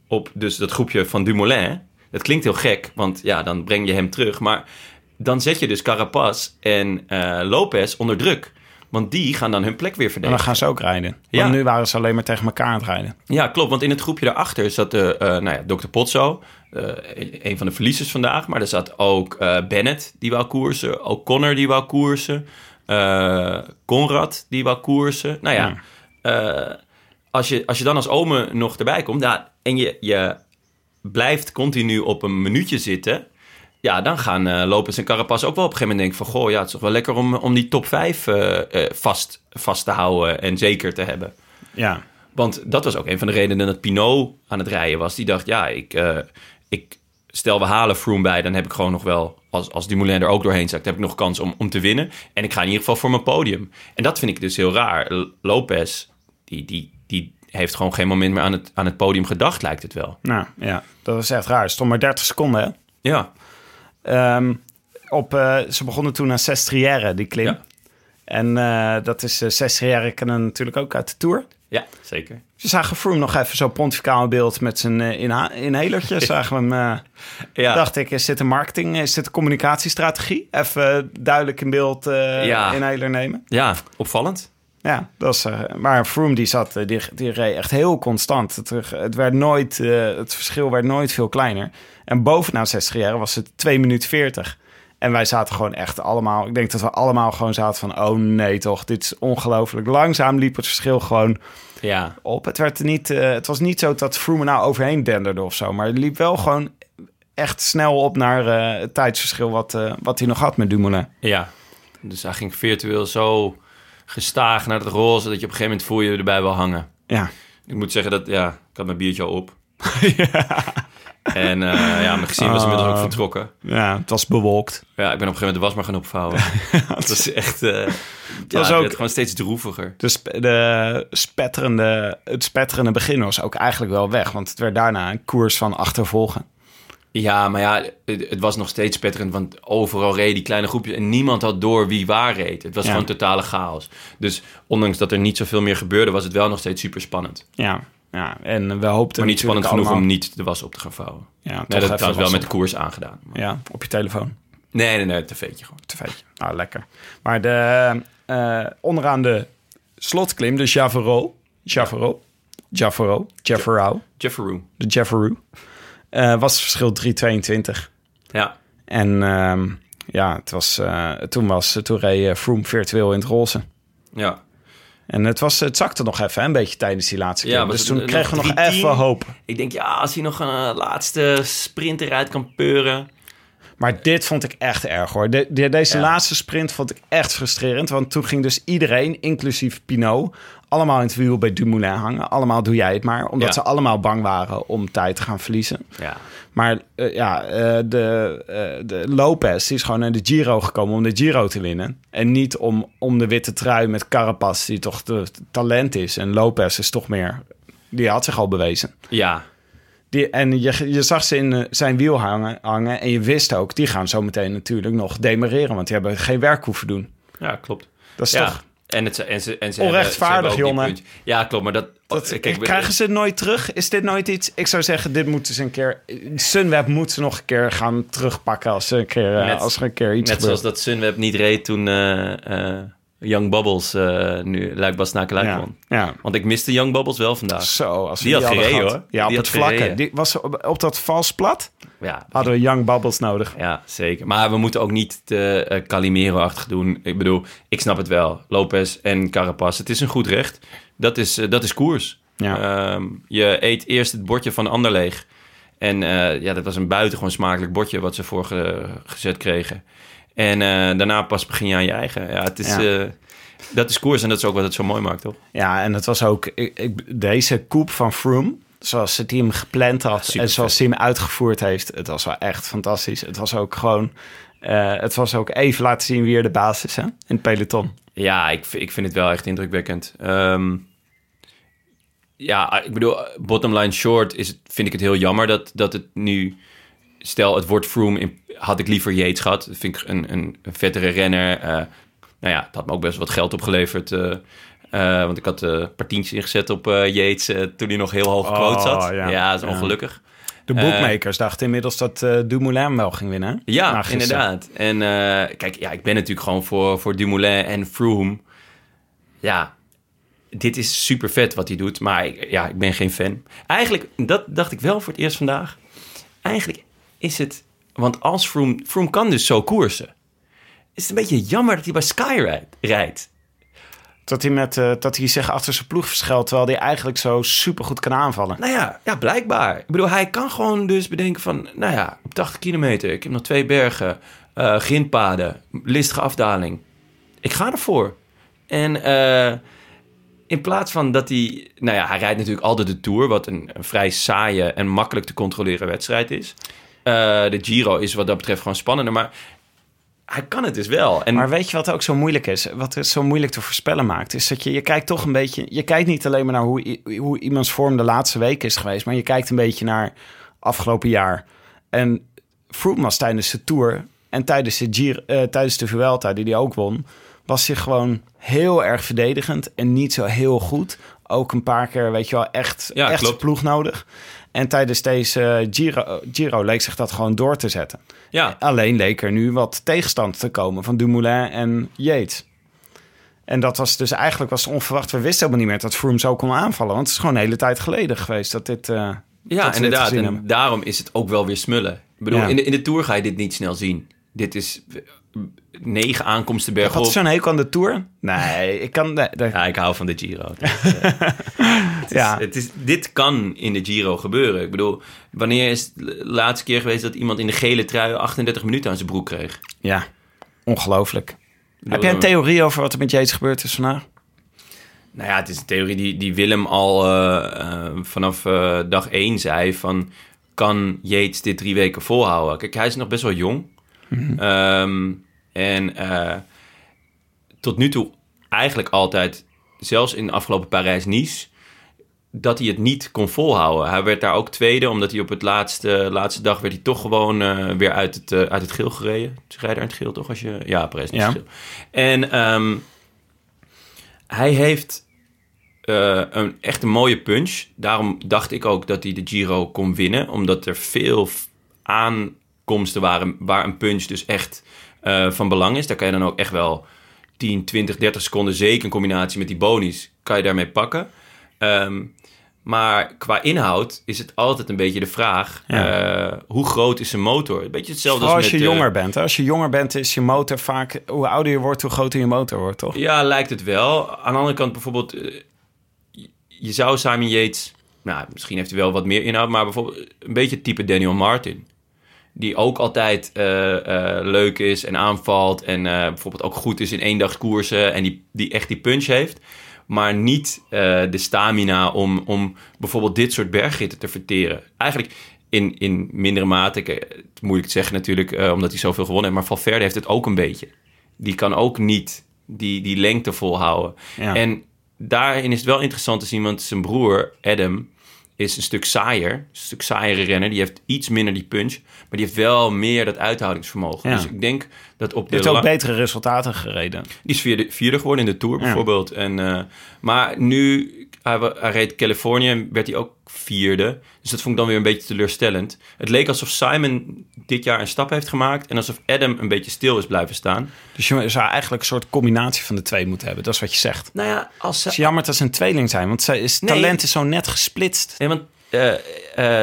[SPEAKER 5] op dus dat groepje van Dumoulin. Dat klinkt heel gek, want ja, dan breng je hem terug. Maar dan zet je dus Carapaz en eh, Lopez onder druk. Want die gaan dan hun plek weer
[SPEAKER 2] En
[SPEAKER 5] verdedigen.
[SPEAKER 2] dan gaan ze ook rijden. Want
[SPEAKER 5] Ja.
[SPEAKER 2] nu waren ze alleen maar tegen elkaar aan het rijden.
[SPEAKER 5] Ja, klopt. Want in het groepje daarachter zat de, eh, nou ja, Dr. Pozzo, eh, een van de verliezers vandaag. Maar er zat ook eh, Bennett, die wou koersen. O'Connor, die wou koersen. Conrad, die wou koersen. Nou ja, als, je, als je dan als ome nog erbij komt... Ja, en je, je blijft continu op een minuutje zitten... Ja, dan gaan eh Lopez en Carapaz ook wel op een gegeven moment denken van... Goh, ja, het is toch wel lekker om, om die top 5 vast, vast te houden en zeker te hebben.
[SPEAKER 2] Ja.
[SPEAKER 5] Want dat was ook een van de redenen dat Pinot aan het rijden was. Die dacht, ja, ik, eh, ik stel we halen Froome bij, dan heb ik gewoon nog wel, als, als Dumoulin er ook doorheen zakt, heb ik nog kans om, om te winnen. En ik ga in ieder geval voor mijn podium. En dat vind ik dus heel raar. L- Lopez, die, die, die heeft gewoon geen moment meer aan het, aan het podium gedacht, lijkt het wel.
[SPEAKER 2] Nou ja, dat was echt raar. Het stond maar 30 seconden, hè?
[SPEAKER 5] Ja,
[SPEAKER 2] Ehm, op, eh, ze begonnen toen aan Sestriere, die klim.
[SPEAKER 5] Ja.
[SPEAKER 2] En eh, dat is uh, Sestriere kennen natuurlijk ook uit de Tour.
[SPEAKER 5] ja zeker.
[SPEAKER 2] Ze zagen Froome nog even zo pontificaal in beeld met zijn eh, inha- inhalertje. Zagen we hem, eh,
[SPEAKER 5] Ja.
[SPEAKER 2] dacht ik, is dit een marketing, is dit een communicatiestrategie? Even duidelijk in beeld eh
[SPEAKER 5] Ja.
[SPEAKER 2] inhaler nemen.
[SPEAKER 5] Ja, opvallend.
[SPEAKER 2] Ja, dat is, eh, maar Froome die zat, eh, die, die reed echt heel constant. Het, het, werd nooit, eh, het verschil werd nooit veel kleiner. En bovenaan 60 jaar was het 2 minuten 40. En wij zaten gewoon echt allemaal, ik denk dat we allemaal gewoon zaten van, oh nee toch, dit is ongelooflijk. Langzaam liep het verschil gewoon
[SPEAKER 5] Ja,
[SPEAKER 2] op. Het, werd niet, eh, het was niet zo dat Froome nou overheen denderde of zo, maar het liep wel gewoon echt snel op naar eh, het tijdsverschil wat, eh, wat hij nog had met Dumoulin.
[SPEAKER 5] ja. Dus hij ging virtueel zo gestaag naar het roze... dat je op een gegeven moment voel je erbij wil hangen.
[SPEAKER 2] Ja,
[SPEAKER 5] Ik moet zeggen dat, ja, ik had mijn biertje al op. En eh, ja, mijn gezin was inmiddels ook
[SPEAKER 2] Oh.
[SPEAKER 5] vertrokken.
[SPEAKER 2] ja het was bewolkt.
[SPEAKER 5] Ja, ik ben op een gegeven moment de was maar gaan opvouwen. Het was echt... eh ja,
[SPEAKER 2] was
[SPEAKER 5] het
[SPEAKER 2] ook-
[SPEAKER 5] werd gewoon steeds droeviger.
[SPEAKER 2] De, sp- de spetterende, het spetterende begin was ook eigenlijk wel weg. Want het werd daarna een koers van achtervolgen.
[SPEAKER 5] Ja, maar ja, het, het was nog steeds spetterend. Want overal reden die kleine groepjes en niemand had door wie waar reed. Het was
[SPEAKER 2] Ja.
[SPEAKER 5] gewoon totale chaos. Dus ondanks dat er niet zoveel meer gebeurde... was het wel nog steeds super spannend.
[SPEAKER 2] Ja, ja. en we hoopten
[SPEAKER 5] Maar niet spannend genoeg om niet de was op te gaan vouwen.
[SPEAKER 2] Ja,
[SPEAKER 5] Nee, dat trouwens wel
[SPEAKER 2] was
[SPEAKER 5] met de koers aangedaan. Maar-
[SPEAKER 2] Ja, op je telefoon.
[SPEAKER 5] Nee, nee, nee, tv'tje gewoon.
[SPEAKER 2] TV'tje. Nou, lekker. Maar de, eh, onderaan de slotklim, de Javero. Javero. Javero. Javero.
[SPEAKER 5] Jefferoo.
[SPEAKER 2] De Javero. eh, was het verschil 3,22.
[SPEAKER 5] Ja,
[SPEAKER 2] En ehm, ja, het was, eh, toen, was, toen reed Froome virtueel in het roze.
[SPEAKER 5] ja.
[SPEAKER 2] En het, was, het zakte nog even hè, een beetje tijdens die laatste keer.
[SPEAKER 5] Ja,
[SPEAKER 2] dus toen kregen we nog
[SPEAKER 5] 3-10?
[SPEAKER 2] even hoop.
[SPEAKER 5] Ik denk, ja, als hij nog een eh, laatste sprint eruit kan peuren...
[SPEAKER 2] Maar dit vond ik echt erg hoor. De, de- deze
[SPEAKER 5] Ja.
[SPEAKER 2] laatste sprint vond ik echt frustrerend. Want toen ging dus iedereen, inclusief Pinot, allemaal in het wiel bij Dumoulin hangen. Allemaal doe jij het maar. Omdat
[SPEAKER 5] Ja.
[SPEAKER 2] ze allemaal bang waren om tijd te gaan verliezen.
[SPEAKER 5] Ja,
[SPEAKER 2] Maar eh, ja, eh, de, eh, de Lopez is gewoon naar de Giro gekomen om de Giro te winnen. En niet om, om de witte trui met Carapaz, die toch de talent is. En Lopez is toch meer... Die had zich al bewezen.
[SPEAKER 5] ja,
[SPEAKER 2] Die, en je, je zag ze in zijn wiel hangen, hangen. En je wist ook, die gaan zo meteen natuurlijk nog demereren. Want die hebben geen werk hoeven doen.
[SPEAKER 5] ja klopt.
[SPEAKER 2] Dat is
[SPEAKER 5] ja.
[SPEAKER 2] toch...
[SPEAKER 5] En, het, en ze, en ze
[SPEAKER 2] Onrechtvaardig,
[SPEAKER 5] hebben, ze hebben ook die
[SPEAKER 2] jongen.
[SPEAKER 5] Ja, klopt, maar dat...
[SPEAKER 2] Dat,
[SPEAKER 5] Oh,
[SPEAKER 2] krijgen ze het nooit terug? Is dit nooit iets? Ik zou zeggen, dit moeten ze een keer... Sunweb moet ze nog een keer gaan terugpakken als, ze een keer, eh,
[SPEAKER 5] Net-
[SPEAKER 2] als er een keer iets
[SPEAKER 5] Net
[SPEAKER 2] gebeurt.
[SPEAKER 5] zoals dat Sunweb niet reed toen, eh, eh, Young Bubbles uh, nu Luik Luik
[SPEAKER 2] Ja, ja.
[SPEAKER 5] Want ik miste Young Bubbles wel vandaag.
[SPEAKER 2] Zo, als we
[SPEAKER 5] die, had gereden hoor.
[SPEAKER 2] Ja, op
[SPEAKER 5] Die
[SPEAKER 2] het vlakke. Die was op, op dat vals plat
[SPEAKER 5] Ja,
[SPEAKER 2] hadden we Young Bubbles nodig.
[SPEAKER 5] Ja, zeker. Maar we moeten ook niet te eh, Calimero-achtig doen. Ik bedoel, ik snap het wel. Lopez en Carapaz, het is een goed recht. Dat is, eh, dat is koers.
[SPEAKER 2] Ja.
[SPEAKER 5] Ehm, je eet eerst het bordje van de ander leeg. En ja, dat was een buitengewoon smakelijk bordje wat ze voor ge- gezet kregen. En eh, daarna pas begin je aan je eigen. Ja, het is,
[SPEAKER 2] Ja.
[SPEAKER 5] eh, dat is koers en dat is ook wat het zo mooi maakt, toch?
[SPEAKER 2] Ja, en het was ook ik, ik- deze koep van Froome, zoals het team gepland had en zoals hij hem uitgevoerd heeft. Het was wel echt fantastisch. Het was ook gewoon, eh, het was ook even laten zien wie er de baas is hè, in het peloton.
[SPEAKER 5] Ja, ik, ik vind het wel echt indrukwekkend. Ehm, ja, ik bedoel, bottom line short is het, vind ik het heel jammer dat, dat het nu... Stel, het wordt Froome, in- had ik liever Yates gehad. Dat vind ik een, een, een vettere renner. Eh, nou ja, het had me ook best wat geld opgeleverd. eh, eh, want ik had een paar tientjes ingezet op Yates toen hij nog heel hoog gequote zat.
[SPEAKER 2] Oh, ja.
[SPEAKER 5] Ja, dat is ongelukkig.
[SPEAKER 2] De bookmakers dachten inmiddels dat Dumoulin wel ging winnen.
[SPEAKER 5] Ja, inderdaad. En kijk, ja, ik ben natuurlijk gewoon voor, voor Dumoulin en Froome. Ja, dit is super vet wat hij doet, maar ik, ja, ik ben geen fan. Eigenlijk, dat dacht ik wel voor het eerst vandaag. Eigenlijk is het, want als Froome, Froome kan dus zo koersen. Is het een beetje jammer dat hij bij Sky rijdt.
[SPEAKER 2] Dat hij, met, eh, dat hij zich achter zijn ploeg verschilt, terwijl hij eigenlijk zo supergoed kan aanvallen.
[SPEAKER 5] Nou ja, ja, blijkbaar. Ik bedoel, hij kan gewoon dus bedenken van... Nou ja, op 80 kilometer, ik heb nog twee bergen, eh grindpaden, listige afdaling. Ik ga ervoor. En eh, in plaats van dat hij... Nou ja, hij rijdt natuurlijk altijd de Tour... wat een, een vrij saaie en makkelijk te controleren wedstrijd is. Eh, de Giro is wat dat betreft gewoon spannender, maar... Hij kan het dus wel. En
[SPEAKER 2] Maar weet je wat ook zo moeilijk is? Wat het zo moeilijk te voorspellen maakt, is dat je, je kijkt toch een beetje. Je kijkt niet alleen maar naar hoe, hoe iemands vorm de laatste week is geweest, maar je kijkt een beetje naar afgelopen jaar. En Froome was tijdens de Tour en tijdens de, Giro, eh, tijdens de Vuelta, die hij ook won, was hij gewoon heel erg verdedigend en niet zo heel goed. Ook een paar keer, weet je wel, echt,
[SPEAKER 5] Ja,
[SPEAKER 2] echt ploeg nodig. En tijdens deze Giro, Giro leek zich dat gewoon door te zetten.
[SPEAKER 5] ja,
[SPEAKER 2] Alleen leek er nu wat tegenstand te komen van Dumoulin en Yates. En dat was dus eigenlijk was onverwacht. We wisten helemaal niet meer dat Froome zo kon aanvallen. Want het is gewoon een hele tijd geleden geweest dat dit. eh,
[SPEAKER 5] Ja,
[SPEAKER 2] dat we dit
[SPEAKER 5] inderdaad. En
[SPEAKER 2] hebben.
[SPEAKER 5] daarom is het ook wel weer smullen. Ik bedoel,
[SPEAKER 2] Ja.
[SPEAKER 5] in, de, in de Tour ga je dit niet snel zien. Dit is negen aankomsten
[SPEAKER 2] Wat
[SPEAKER 5] bergop.
[SPEAKER 2] is zo'n hekel aan de Tour? Nee, ik kan.
[SPEAKER 5] Ja, ik hou van de Giro. Het is-
[SPEAKER 2] Ja.
[SPEAKER 5] het is, dit kan in de Giro gebeuren. Ik bedoel, wanneer is de laatste keer geweest dat iemand in de gele trui 38 minuten aan zijn broek kreeg?
[SPEAKER 2] Ja, ongelooflijk.
[SPEAKER 5] bedoel,
[SPEAKER 2] Heb jij een theorie over wat er met Yates gebeurd is vandaag?
[SPEAKER 5] Nou ja, het is een theorie die, die Willem al eh, eh, vanaf eh, dag één zei van... kan Yates dit drie weken volhouden? Kijk, hij is nog best wel jong. Ehm, en eh, tot nu toe eigenlijk altijd, zelfs in de afgelopen Parijs-Nice... dat hij het niet kon volhouden. Hij werd daar ook tweede, omdat hij op het laatste, laatste dag... werd hij toch gewoon eh, weer uit het, eh, uit het geel gereden. Ze rijden uit het geel, toch? Als je, ja, Parijs-Nice
[SPEAKER 2] Ja.
[SPEAKER 5] geel. En... ehm, hij heeft een echt een mooie punch. Daarom dacht ik ook dat hij de Giro kon winnen. Omdat er veel aankomsten waren waar een punch dus echt eh, van belang is. Daar kan je dan ook echt wel 10, 20, 30 seconden, zeker in combinatie met die bonies, kan je daarmee pakken. Ehm, maar qua inhoud is het altijd een beetje de vraag:
[SPEAKER 2] Ja.
[SPEAKER 5] eh, hoe groot is zijn motor? Een beetje hetzelfde als
[SPEAKER 2] als
[SPEAKER 5] met,
[SPEAKER 2] je
[SPEAKER 5] eh,
[SPEAKER 2] jonger bent. Hè? Als je jonger bent is je motor vaak... Hoe ouder je wordt, hoe groter je motor wordt, toch?
[SPEAKER 5] Ja, lijkt het wel. Aan de andere kant bijvoorbeeld... je- zou Simon Yates... Nou, misschien heeft hij wel wat meer inhoud... maar bijvoorbeeld een beetje het type Daniel Martin. Die ook altijd eh, eh, leuk is en aanvalt... en eh, bijvoorbeeld ook goed is in eendagskoersen... en die, die echt die punch heeft... maar niet de stamina om, om bijvoorbeeld dit soort bergritten te verteren. Eigenlijk in, in mindere mate... ik, Het moeilijk te zeggen natuurlijk... omdat hij zoveel gewonnen heeft... maar Valverde heeft het ook een beetje die kan ook niet die, die lengte volhouden.
[SPEAKER 2] Ja.
[SPEAKER 5] En daarin is het wel interessant te zien, want zijn broer Adam is een stuk saaier, een stuk saaiere renner. Die heeft iets minder die punch, maar die heeft wel meer dat uithoudingsvermogen.
[SPEAKER 2] Ja.
[SPEAKER 5] Dus ik denk dat op de
[SPEAKER 2] heeft ook betere resultaten gereden.
[SPEAKER 5] die is vierde, vierde geworden in de Tour
[SPEAKER 2] Ja.
[SPEAKER 5] bijvoorbeeld. En, eh, maar nu, hij, hij reed Californië en werd hij ook vierde. Dus dat vond ik dan weer een beetje teleurstellend. Het leek alsof Simon dit jaar een stap heeft gemaakt... en alsof Adam een beetje stil is blijven staan.
[SPEAKER 2] Dus je zou eigenlijk een soort combinatie van de twee moeten hebben. Dat is wat je zegt.
[SPEAKER 5] Nou ja, als
[SPEAKER 2] Het is jammer dat ze een tweeling zijn, want zij is,
[SPEAKER 5] Nee.
[SPEAKER 2] talent is zo net gesplitst.
[SPEAKER 5] Nee, want eh,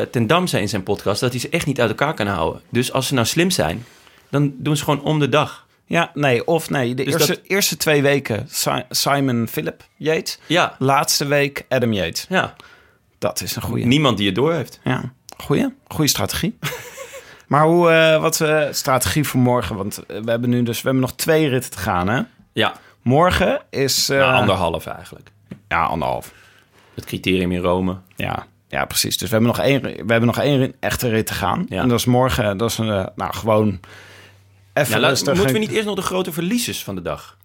[SPEAKER 5] eh, Ten Dam zei in zijn podcast dat hij ze echt niet uit elkaar kan houden. Dus als ze nou slim zijn, dan doen ze gewoon om de dag.
[SPEAKER 2] Ja, nee, of nee. De
[SPEAKER 5] Dus
[SPEAKER 2] eerste,
[SPEAKER 5] dat-
[SPEAKER 2] eerste twee weken Si- Simon Philip Yates.
[SPEAKER 5] Ja,
[SPEAKER 2] Laatste week Adam Yates.
[SPEAKER 5] ja.
[SPEAKER 2] Dat is een goede.
[SPEAKER 5] Niemand die het door heeft.
[SPEAKER 2] Ja, goeie. Goede strategie. maar hoe, eh, wat eh strategie voor morgen? Want eh, we hebben nu dus, we hebben nog twee ritten te gaan, hè?
[SPEAKER 5] Ja,
[SPEAKER 2] Morgen is...
[SPEAKER 5] nou, anderhalf eigenlijk.
[SPEAKER 2] Ja, anderhalf.
[SPEAKER 5] Het criterium in Rome.
[SPEAKER 2] Ja, ja, precies. Dus we hebben nog één, we hebben nog één echte rit te gaan.
[SPEAKER 5] Ja.
[SPEAKER 2] En dat is morgen, dat is een, nou gewoon even
[SPEAKER 5] laat-
[SPEAKER 2] rustig.
[SPEAKER 5] moeten we niet eerst nog de grote verliezers van de dag?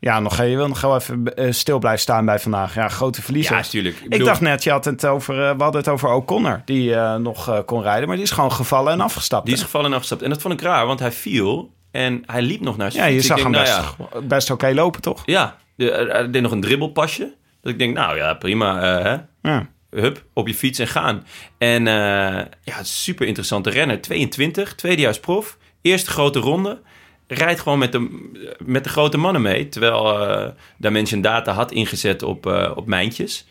[SPEAKER 2] Ja, nog, je wil nog wel even eh, stil blijven staan bij vandaag. Ja, grote verliezer.
[SPEAKER 5] Ja, natuurlijk.
[SPEAKER 2] Ik, dacht net, je had het over, eh, we hadden het over O'Connor, die eh, nog kon rijden. Maar die is gewoon gevallen en afgestapt.
[SPEAKER 5] Die is gevallen en afgestapt. En dat vond ik raar, want hij viel en hij liep nog naar zijn
[SPEAKER 2] ja, je zag hem best,
[SPEAKER 5] nou ja,
[SPEAKER 2] best oké lopen, toch?
[SPEAKER 5] Ja, hij deed nog een dribbelpasje. Dat ik denk, nou ja, prima. hè?
[SPEAKER 2] Ja.
[SPEAKER 5] Hup, op je fiets en gaan. En ja, super interessante renner. 22, tweedejaars prof. Eerste grote ronde. Rijdt gewoon met de, met de grote mannen mee. Terwijl eh Dimension Data had ingezet op, eh, op mijntjes.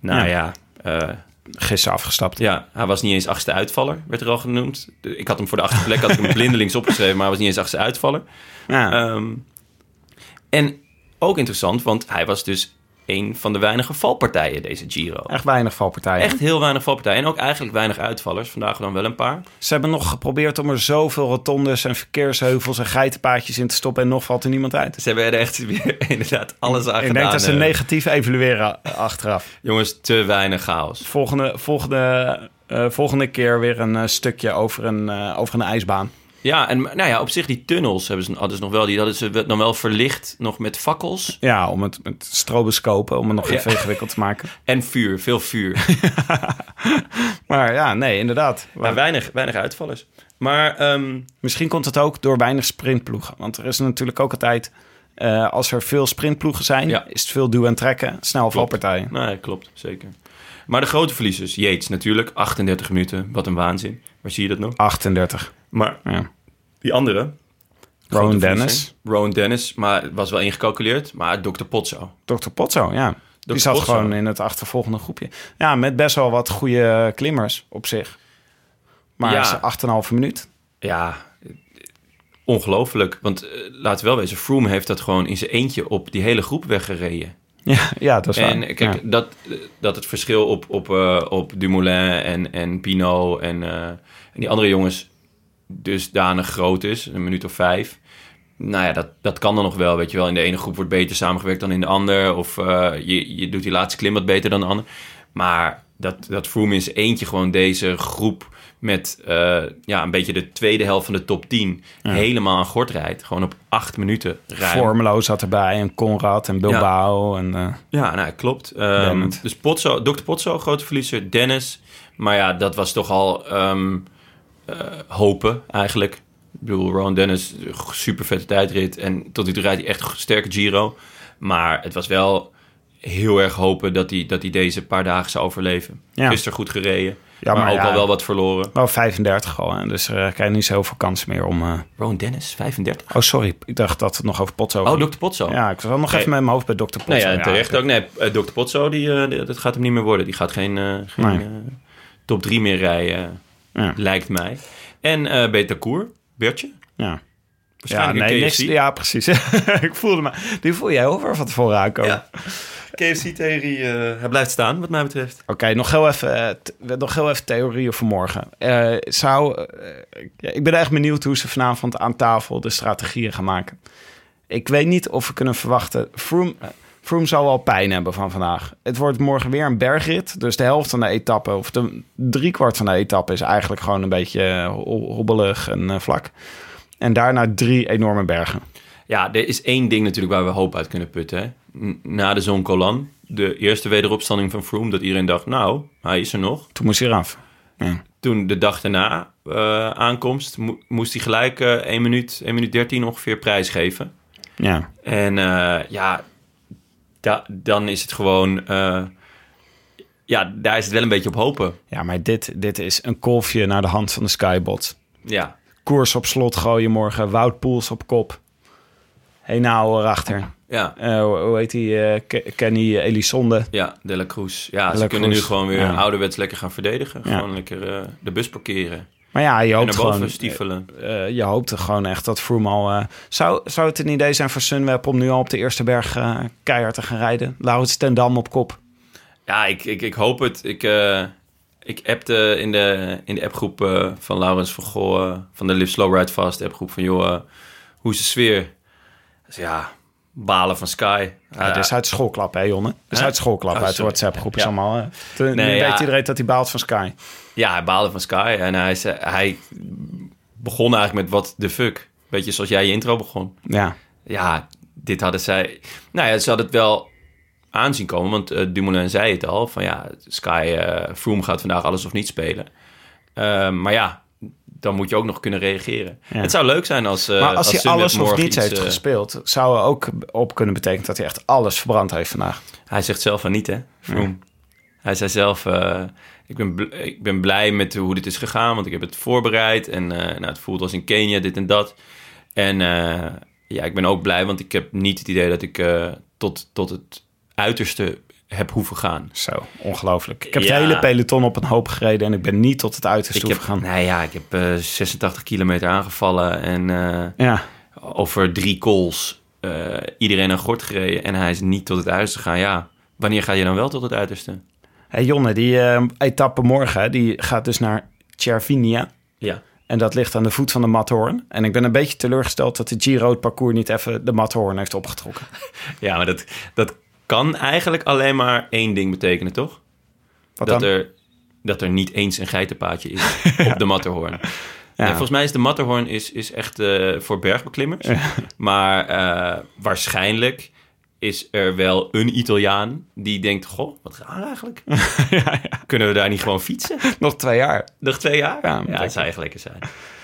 [SPEAKER 5] Nou ja,
[SPEAKER 2] Ja.
[SPEAKER 5] eh,
[SPEAKER 2] Gisteren afgestapt.
[SPEAKER 5] ja, hij was niet eens achtste uitvaller, werd er al genoemd. Ik had hem voor de achtste plek had ik hem blindelings opgeschreven, maar hij was niet eens achtste uitvaller.
[SPEAKER 2] Ja.
[SPEAKER 5] Ehm, en ook interessant, want hij was dus een van de weinige valpartijen deze Giro.
[SPEAKER 2] Echt weinig valpartijen.
[SPEAKER 5] Echt heel weinig valpartijen. En ook eigenlijk weinig uitvallers. Vandaag dan wel een paar.
[SPEAKER 2] Ze hebben nog geprobeerd om er zoveel rotondes en verkeersheuvels en geitenpaadjes in te stoppen en nog valt er niemand uit.
[SPEAKER 5] Ze hebben er echt weer inderdaad alles aan
[SPEAKER 2] Ik
[SPEAKER 5] gedaan.
[SPEAKER 2] denk dat ze
[SPEAKER 5] eh.
[SPEAKER 2] negatief evalueren achteraf.
[SPEAKER 5] Jongens, te weinig chaos.
[SPEAKER 2] Volgende, volgende, eh, volgende keer weer een eh, stukje over een, over een ijsbaan.
[SPEAKER 5] Ja, en nou ja, op zich die tunnels hebben ze, hadden ze nog wel. Die hadden ze dan wel verlicht, nog met fakkels
[SPEAKER 2] Ja, om het met stroboscopen, om het nog
[SPEAKER 5] Ja.
[SPEAKER 2] even ingewikkeld te maken.
[SPEAKER 5] en vuur. Veel vuur.
[SPEAKER 2] Maar ja, nee, inderdaad.
[SPEAKER 5] maar weinig, weinig uitvallers. Maar ehm,
[SPEAKER 2] Misschien komt het ook door weinig sprintploegen. Want er is natuurlijk ook altijd, eh, als er veel sprintploegen zijn,
[SPEAKER 5] Ja.
[SPEAKER 2] is het veel duwen en trekken, snel valpartijen.
[SPEAKER 5] Nee, klopt, zeker. Maar de grote verliezers, Yates natuurlijk, 38 minuten, wat een waanzin. Waar zie je dat nog?
[SPEAKER 2] 38.
[SPEAKER 5] Maar
[SPEAKER 2] Ja.
[SPEAKER 5] die andere,
[SPEAKER 2] Rowan Dennis.
[SPEAKER 5] Rowan Dennis, maar was wel ingecalculeerd. Maar Dr. Potso.
[SPEAKER 2] Dr. Potso, ja. Die zat
[SPEAKER 5] Potso.
[SPEAKER 2] gewoon in het achtervolgende groepje. Ja, met best wel wat goede klimmers op zich. Maar
[SPEAKER 5] Ja.
[SPEAKER 2] ja. 8,5 minuut.
[SPEAKER 5] Ja, ongelooflijk. Want eh, laten we wel wezen, Froome heeft dat gewoon in zijn eentje op die hele groep weggereden.
[SPEAKER 2] Ja, ja dat is
[SPEAKER 5] En
[SPEAKER 2] waar.
[SPEAKER 5] kijk,
[SPEAKER 2] Ja.
[SPEAKER 5] dat, dat het verschil op, op, eh, op Dumoulin en, en Pinot en, eh, en die andere jongens dusdanig groot is, een minuut of vijf. Nou ja, dat, dat kan dan nog wel, weet je wel. In de ene groep wordt beter samengewerkt dan in de ander. Of eh, je, je doet die laatste klim wat beter dan de ander. Maar dat, dat Froome zijn eentje gewoon deze groep met eh, ja, een beetje de tweede helft van de top 10 helemaal aan gort rijdt. Gewoon op acht minuten ruim.
[SPEAKER 2] Formelo zat erbij en Conrad en Bilbao. En, eh,
[SPEAKER 5] Ja, nou, klopt.
[SPEAKER 2] Bennett.
[SPEAKER 5] dus Potso, Dr. Potso, grote verliezer. Dennis. Maar ja, dat was toch al ehm, eh, hopen eigenlijk. Ik bedoel, Ron Dennis, super vette tijdrit. En tot nu toe rijdt hij echt sterke Giro. Maar het was wel heel erg hopen dat hij, dat hij deze paar dagen zou overleven.
[SPEAKER 2] Ja.
[SPEAKER 5] Gisteren goed gereden.
[SPEAKER 2] Ja,
[SPEAKER 5] maar,
[SPEAKER 2] maar
[SPEAKER 5] ook
[SPEAKER 2] ja.
[SPEAKER 5] al wel wat verloren.
[SPEAKER 2] wel 35 al. Hè? Dus eh krijg je niet zoveel kans meer om... eh,
[SPEAKER 5] Ron Dennis, 35.
[SPEAKER 2] Oh, sorry. Ik dacht dat het nog over Potso
[SPEAKER 5] Oh. Dr. Potso.
[SPEAKER 2] Ja, ik was nog
[SPEAKER 5] Nee.
[SPEAKER 2] even met mijn hoofd bij Dr. Potso.
[SPEAKER 5] Nou ja, terecht ook. Nee, eh, Dr. Potso, die, eh, die- dat gaat hem niet meer worden. Die gaat geen, eh, geen
[SPEAKER 2] Nee.
[SPEAKER 5] eh, top 3 meer rijden,
[SPEAKER 2] Ja.
[SPEAKER 5] lijkt mij. En eh Betacour, Bertje.
[SPEAKER 2] Ja. Ja, nee, niks, ja, precies. ik voelde me... Die voel jij over van tevoren aankomen.
[SPEAKER 5] Ja. KFC-theorie, eh, hij blijft staan, wat mij betreft.
[SPEAKER 2] Oké, nog, heel even, eh, nog heel even theorieën voor morgen. Zou, ik ben echt benieuwd hoe ze vanavond aan tafel de strategieën gaan maken. Ik weet niet of we kunnen verwachten... Froome, eh, Froome zal wel pijn hebben van vandaag. Het wordt morgen weer een bergrit. Dus de helft van de etappe, of de driekwart van de etappe... is eigenlijk gewoon een beetje eh, ho- hobbelig en eh, vlak. En daarna drie enorme bergen.
[SPEAKER 5] Ja, er is één ding natuurlijk waar we hoop uit kunnen putten. Hè? Na de Zon Colan, de eerste wederopstanding van Froome... dat iedereen dacht, nou, hij is er nog.
[SPEAKER 2] Toen moest hij eraf. Ja.
[SPEAKER 5] Toen de dag daarna eh, aankomst, mo- moest hij gelijk eh 1 minuut, 1 minuut 13 ongeveer prijsgeven.
[SPEAKER 2] ja.
[SPEAKER 5] En ja, da- dan is het gewoon... eh, ja, daar is het wel een beetje op hopen.
[SPEAKER 2] Ja, maar dit, dit is een kolfje naar de hand van de Skybot.
[SPEAKER 5] Ja,
[SPEAKER 2] Koers op slot gooien morgen. Wout Poels op kop. Henao erachter.
[SPEAKER 5] ja,
[SPEAKER 2] Eh, hoe heet die? Ke- Kenny Elisonde.
[SPEAKER 5] ja, De La Cruz. Ja,
[SPEAKER 2] De
[SPEAKER 5] ze
[SPEAKER 2] La
[SPEAKER 5] kunnen nu gewoon weer
[SPEAKER 2] ja.
[SPEAKER 5] ouderwets lekker gaan verdedigen.
[SPEAKER 2] Ja.
[SPEAKER 5] Gewoon lekker de bus parkeren.
[SPEAKER 2] Maar ja, je hoopt gewoon...
[SPEAKER 5] stiefelen.
[SPEAKER 2] eh, je hoopt gewoon echt dat Froome al... eh, zou, zou het een idee zijn voor Sunweb om nu al op de eerste berg eh, keihard te gaan rijden? Laurens ten Dam op kop.
[SPEAKER 5] Ja, ik, ik, ik hoop het. Ik, eh ik appte in de, in de appgroep eh, van Laurens van Goh, eh, van de Live Slow Ride Fast appgroep van joh, eh, hoe is de sfeer? Dus ja, balen van Sky.
[SPEAKER 2] Ja, is uit schoolklap, hè, Jonne? Dit is uit schoolklap,
[SPEAKER 5] Oh,
[SPEAKER 2] uit de. WhatsApp-groep. is
[SPEAKER 5] Ja.
[SPEAKER 2] allemaal... hè. Toen-
[SPEAKER 5] Nee,
[SPEAKER 2] nu
[SPEAKER 5] ja.
[SPEAKER 2] weet iedereen dat hij baalt van Sky.
[SPEAKER 5] Ja, hij baalde van Sky en hij, zei, hij begon eigenlijk met wat de fuck. Beetje zoals jij je intro begon.
[SPEAKER 2] Ja.
[SPEAKER 5] Ja, dit hadden zij... Nou ja, ze hadden het wel aanzien komen, want eh, Dumoulin zei het al. Van ja, Sky, eh Froome gaat vandaag alles of niet spelen. Eh, maar ja, dan moet je ook nog kunnen reageren.
[SPEAKER 2] Ja.
[SPEAKER 5] Het zou leuk zijn als... eh,
[SPEAKER 2] maar als, hij alles of niets
[SPEAKER 5] iets,
[SPEAKER 2] heeft
[SPEAKER 5] eh,
[SPEAKER 2] gespeeld... zou er ook op kunnen betekenen dat hij echt alles verbrand heeft vandaag.
[SPEAKER 5] Hij zegt zelf van niet, hè, Froome. Hij zei zelf, eh, ik, ben ik ben blij met hoe dit is gegaan, want ik heb het voorbereid. En nou, het voelt als in Kenia, dit en dat. En ja, ik ben ook blij, want ik heb niet het idee dat ik tot, tot het uiterste heb hoeven gaan.
[SPEAKER 2] Zo, ongelooflijk. Ik heb
[SPEAKER 5] Ja.
[SPEAKER 2] het hele peloton op een hoop gereden... en ik ben niet tot het uiterste
[SPEAKER 5] Ik heb,
[SPEAKER 2] hoeven gaan.
[SPEAKER 5] nou ja, ik heb eh, 86 kilometer aangevallen en eh,
[SPEAKER 2] Ja,
[SPEAKER 5] over drie calls eh, iedereen een gort gereden. En hij is niet tot het uiterste gegaan. Ja, wanneer ga je dan wel tot het uiterste?
[SPEAKER 2] hey Jonne, die eh, etappe morgen... die gaat dus naar Cervinia...
[SPEAKER 5] Ja.
[SPEAKER 2] En dat ligt aan de voet van de Matterhorn. En ik ben een beetje teleurgesteld dat de Giro het parcours niet even de Matterhorn heeft opgetrokken.
[SPEAKER 5] Ja, maar dat, dat kan eigenlijk alleen maar één ding betekenen, toch?
[SPEAKER 2] Wat
[SPEAKER 5] dat,
[SPEAKER 2] dan?
[SPEAKER 5] Er, dat er niet eens een geitenpaadje is op de Matterhorn.
[SPEAKER 2] Ja.
[SPEAKER 5] Volgens mij is de Matterhorn is, is echt eh, voor bergbeklimmers. Maar eh, waarschijnlijk is er wel een Italiaan die denkt... Goh, wat raar eigenlijk. Kunnen we daar niet gewoon fietsen?
[SPEAKER 2] Nog twee jaar.
[SPEAKER 5] Nog twee jaar?
[SPEAKER 2] Ja,
[SPEAKER 5] dat zou echt lekker zijn.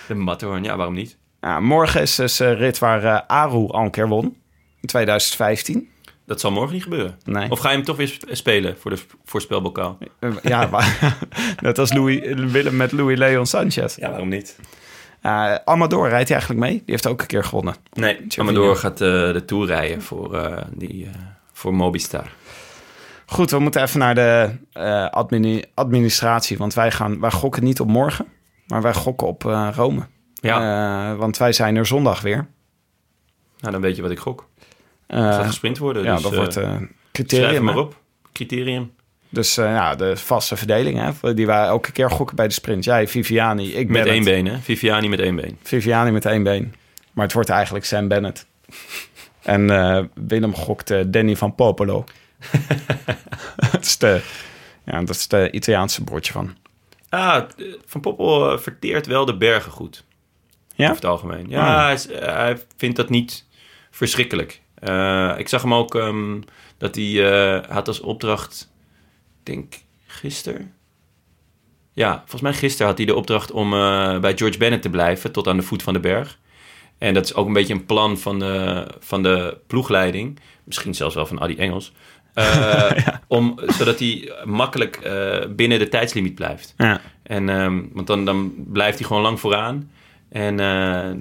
[SPEAKER 5] De Matterhorn, ja, waarom niet?
[SPEAKER 2] Ja, morgen is dus een rit waar eh, Aru keer won. In 2015.
[SPEAKER 5] Dat zal morgen niet gebeuren.
[SPEAKER 2] Nee.
[SPEAKER 5] Of ga je hem toch weer sp- spelen voor de sp- voorspelbokaal?
[SPEAKER 2] Eh, Ja, maar, net als Louis, Willem met Louis Leon Sanchez.
[SPEAKER 5] Ja, waarom niet?
[SPEAKER 2] Uh, Amador rijdt hij eigenlijk mee. Die heeft ook een keer gewonnen.
[SPEAKER 5] Nee, Amador gaat eh, de Tour rijden voor, eh, die, eh, voor Mobistar.
[SPEAKER 2] Goed, we moeten even naar de eh, admini- administratie. Want wij, gaan, wij gokken niet op morgen. Maar wij gokken op eh, Rome.
[SPEAKER 5] Ja.
[SPEAKER 2] Eh, want wij zijn er zondag weer.
[SPEAKER 5] Nou, dan weet je wat ik gok.
[SPEAKER 2] Eh,
[SPEAKER 5] Het gaat gesprint worden.
[SPEAKER 2] ja,
[SPEAKER 5] dus,
[SPEAKER 2] dat
[SPEAKER 5] eh,
[SPEAKER 2] wordt eh criterium.
[SPEAKER 5] maar op. Criterium.
[SPEAKER 2] Dus eh, ja, de vaste verdeling, hè, die wij elke keer gokken bij de sprint. Jij, Viviani, ik ben
[SPEAKER 5] Met één been, hè? Viviani met één been.
[SPEAKER 2] Viviani met één been. Maar het wordt eigenlijk Sam Bennett. en eh, Willem gokt eh, Danny van Popolo. dat, is de, ja, dat is de Italiaanse broertje van.
[SPEAKER 5] Ah, eh, Van Poppel eh, verteert wel de bergen goed.
[SPEAKER 2] Ja?
[SPEAKER 5] Over het algemeen. Ja,
[SPEAKER 2] Ah.
[SPEAKER 5] hij, eh, hij vindt dat niet verschrikkelijk. Eh, ik zag hem ook ehm, dat hij eh, had als opdracht, ik denk gisteren. Ja, volgens mij gisteren had hij de opdracht om eh, bij George Bennett te blijven tot aan de voet van de berg. En dat is ook een beetje een plan van de, van de ploegleiding. Misschien zelfs wel van Adi Engels. Om, zodat hij makkelijk binnen de tijdslimiet blijft.
[SPEAKER 2] Ja.
[SPEAKER 5] En, ehm, want dan, dan blijft hij gewoon lang vooraan. En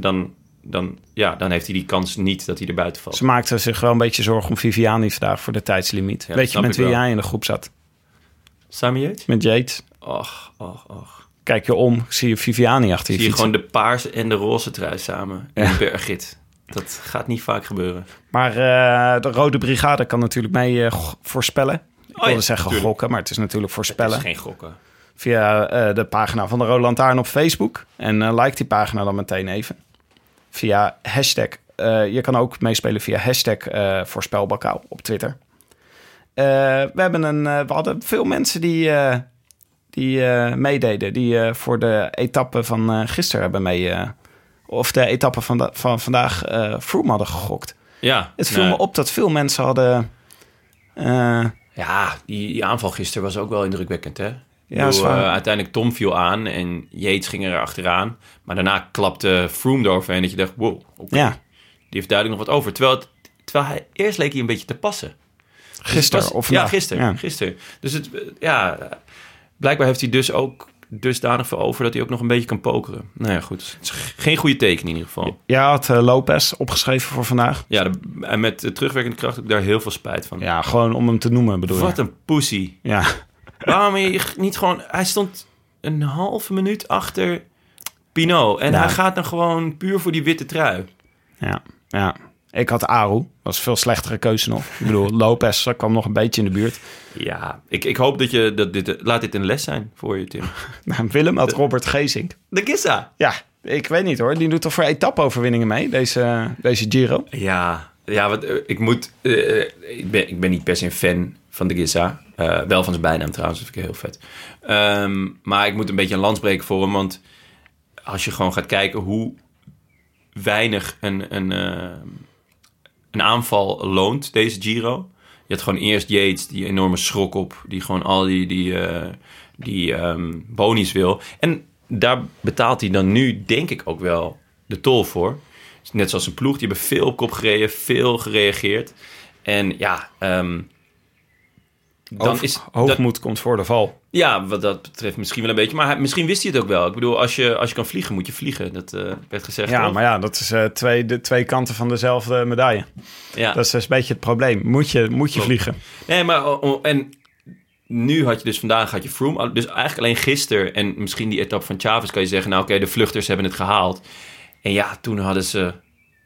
[SPEAKER 5] dan, dan, ja, dan heeft hij die kans niet dat hij er buiten valt.
[SPEAKER 2] Ze maakten zich wel een beetje zorgen om Viviani vandaag voor de tijdslimiet.
[SPEAKER 5] Ja,
[SPEAKER 2] Weet je met wie
[SPEAKER 5] wel.
[SPEAKER 2] jij in de groep zat?
[SPEAKER 5] Sami Yates?
[SPEAKER 2] Met Yates.
[SPEAKER 5] Och, och, och.
[SPEAKER 2] Kijk je om, zie je Viviani achter je
[SPEAKER 5] Zie je
[SPEAKER 2] fietsen.
[SPEAKER 5] gewoon de paarse en de roze trui samen in
[SPEAKER 2] Ja.
[SPEAKER 5] een bergrit. Dat gaat niet vaak gebeuren.
[SPEAKER 2] Maar eh, de Rode Brigade kan natuurlijk mee eh, voorspellen. Ik
[SPEAKER 5] Oh
[SPEAKER 2] wilde
[SPEAKER 5] ja,
[SPEAKER 2] zeggen
[SPEAKER 5] tuurlijk.
[SPEAKER 2] gokken, maar het is natuurlijk voorspellen.
[SPEAKER 5] Het is geen gokken.
[SPEAKER 2] Via eh, de pagina van de Rode Lantaarn op Facebook. En like die pagina dan meteen even. Via hashtag. eh, je kan ook meespelen via hashtag voorspelbokaal op Twitter. Eh, we, hebben een, we hadden veel mensen die, die meededen. Die voor de etappe van gisteren hebben mee... of de etappe van, da- van vandaag Froome hadden gegokt.
[SPEAKER 5] Ja,
[SPEAKER 2] Het viel
[SPEAKER 5] nou,
[SPEAKER 2] me op dat veel mensen hadden...
[SPEAKER 5] Ja, die, die aanval gisteren was ook wel indrukwekkend, hè?
[SPEAKER 2] Ja,
[SPEAKER 5] bedoel, eh, uiteindelijk Tom viel aan en Yates ging er achteraan. Maar daarna klapte Froome eroverheen dat je dacht, wow.
[SPEAKER 2] Ja.
[SPEAKER 5] Die heeft duidelijk nog wat over. Terwijl, het, terwijl hij eerst leek hij een beetje te passen.
[SPEAKER 2] Gisteren
[SPEAKER 5] Dus was-
[SPEAKER 2] of
[SPEAKER 5] Ja,
[SPEAKER 2] vandaag?
[SPEAKER 5] gisteren.
[SPEAKER 2] Ja.
[SPEAKER 5] gisteren. Dus het, ja, blijkbaar heeft hij dus ook dusdanig veel over dat hij ook nog een beetje kan pokeren. Nou ja, goed. Het is geen goede teken in ieder geval.
[SPEAKER 2] Jij had eh, Lopez opgeschreven voor vandaag.
[SPEAKER 5] Ja, de- en met de terugwerkende kracht heb ik daar heel veel spijt van.
[SPEAKER 2] Ja, gewoon om hem te noemen bedoel
[SPEAKER 5] Wat
[SPEAKER 2] je?
[SPEAKER 5] een pussy.
[SPEAKER 2] Ja.
[SPEAKER 5] Waarom je niet gewoon... Hij stond een halve minuut achter Pinot. En
[SPEAKER 2] Ja.
[SPEAKER 5] hij gaat dan gewoon puur voor die witte trui.
[SPEAKER 2] Ja, ja. Ik had Aru. was een veel slechtere keuze nog. Ik bedoel, Lopez kwam nog een beetje in de buurt.
[SPEAKER 5] Ja, ik, ik hoop dat je... Dat dit, laat dit een les zijn voor je, Tim.
[SPEAKER 2] Nou, Willem had Robert Geesink.
[SPEAKER 5] De Gissa.
[SPEAKER 2] Ja, ik weet niet hoor. Die doet toch voor etappe-overwinningen mee, deze, deze Giro?
[SPEAKER 5] Ja, ja wat, eh, ik moet... eh, ik, ben, ik ben niet per se een fan van de Gissa. Eh, wel van zijn bijnaam trouwens, dat vind ik heel vet. Ehm, maar ik moet een beetje een lans breken voor hem. Want als je gewoon gaat kijken hoe weinig een, een, eh, een aanval loont, deze Giro. Je had gewoon eerst Yates, die enorme schrok op. Die gewoon al die, die, eh, die ehm, bonies wil. En daar betaalt hij dan nu, denk ik, ook wel de tol voor. Net zoals een ploeg, die hebben veel op kop gereden, veel gereageerd. En ja, ehm, dan is...
[SPEAKER 2] Hoogmoed komt voor de val.
[SPEAKER 5] Ja, wat dat betreft misschien wel een beetje. Maar hij- misschien wist hij het ook wel. Ik bedoel, als je, als je kan vliegen, moet je vliegen. Dat eh, werd gezegd.
[SPEAKER 2] Ja, maar ja, dat is eh, twee, de twee kanten van dezelfde medaille.
[SPEAKER 5] Ja.
[SPEAKER 2] Dat is dus een beetje het probleem. Moet je, moet je
[SPEAKER 5] Klopt.
[SPEAKER 2] vliegen?
[SPEAKER 5] Nee, maar oh, oh, en nu had je dus vandaag had je Froome. Dus eigenlijk alleen gisteren en misschien die etappe van Chavez kan je zeggen... nou oké, de vluchters hebben het gehaald. En ja, toen hadden ze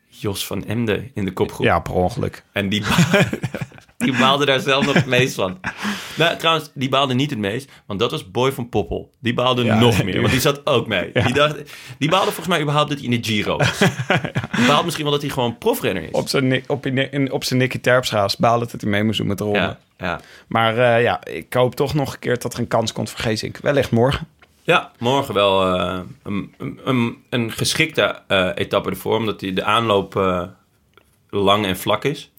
[SPEAKER 5] Jos van Emden in de kopgroep.
[SPEAKER 2] Ja, per ongeluk.
[SPEAKER 5] En die, die baalde daar zelf nog het meest van. Nou, trouwens, die baalde niet het meest, want dat was Boy van Poppel. Die baalde
[SPEAKER 2] Ja,
[SPEAKER 5] nog meer, want die zat ook mee. Die, dacht, die baalde volgens mij überhaupt dat hij in de Giro was. Die baalde misschien wel dat hij gewoon profrenner is.
[SPEAKER 2] Op zijn, op, in- op zijn Nicky Terpstra baalde dat hij mee moest doen met de ronde.
[SPEAKER 5] Ja, ja.
[SPEAKER 2] Maar eh, ja, ik hoop toch nog een keer dat er een kans komt voor Geesink. Wellicht morgen.
[SPEAKER 5] Ja, morgen wel eh, een, een, een geschikte eh, etappe ervoor, omdat die, de aanloop lang en vlak is.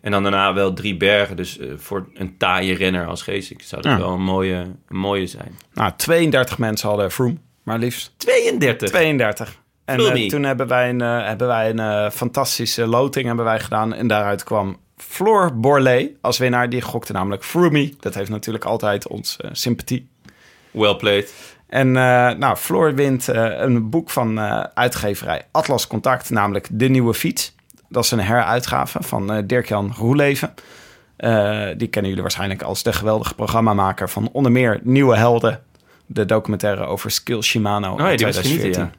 [SPEAKER 5] En dan daarna wel drie bergen. Dus eh, voor een taaie renner als Geesink zou dat
[SPEAKER 2] Ja.
[SPEAKER 5] wel een mooie, een mooie zijn.
[SPEAKER 2] Nou, 32 mensen hadden Froome, maar liefst.
[SPEAKER 5] 32?
[SPEAKER 2] 32. En eh, toen hebben wij een, eh, hebben wij een fantastische loting hebben wij gedaan. En daaruit kwam Floor Borlée als winnaar. Die gokte namelijk Froomie. Dat heeft natuurlijk altijd ons sympathie.
[SPEAKER 5] Well played.
[SPEAKER 2] En nou, Floor wint een boek van uitgeverij Atlas Contact, namelijk De Nieuwe Fiets. Dat is een heruitgave van eh, Dirk-Jan Roeleven. Eh, die kennen jullie waarschijnlijk als de geweldige programmamaker van onder meer Nieuwe Helden. De documentaire over Skill Shimano
[SPEAKER 5] Oh ja,
[SPEAKER 2] uit 2014.
[SPEAKER 5] ja.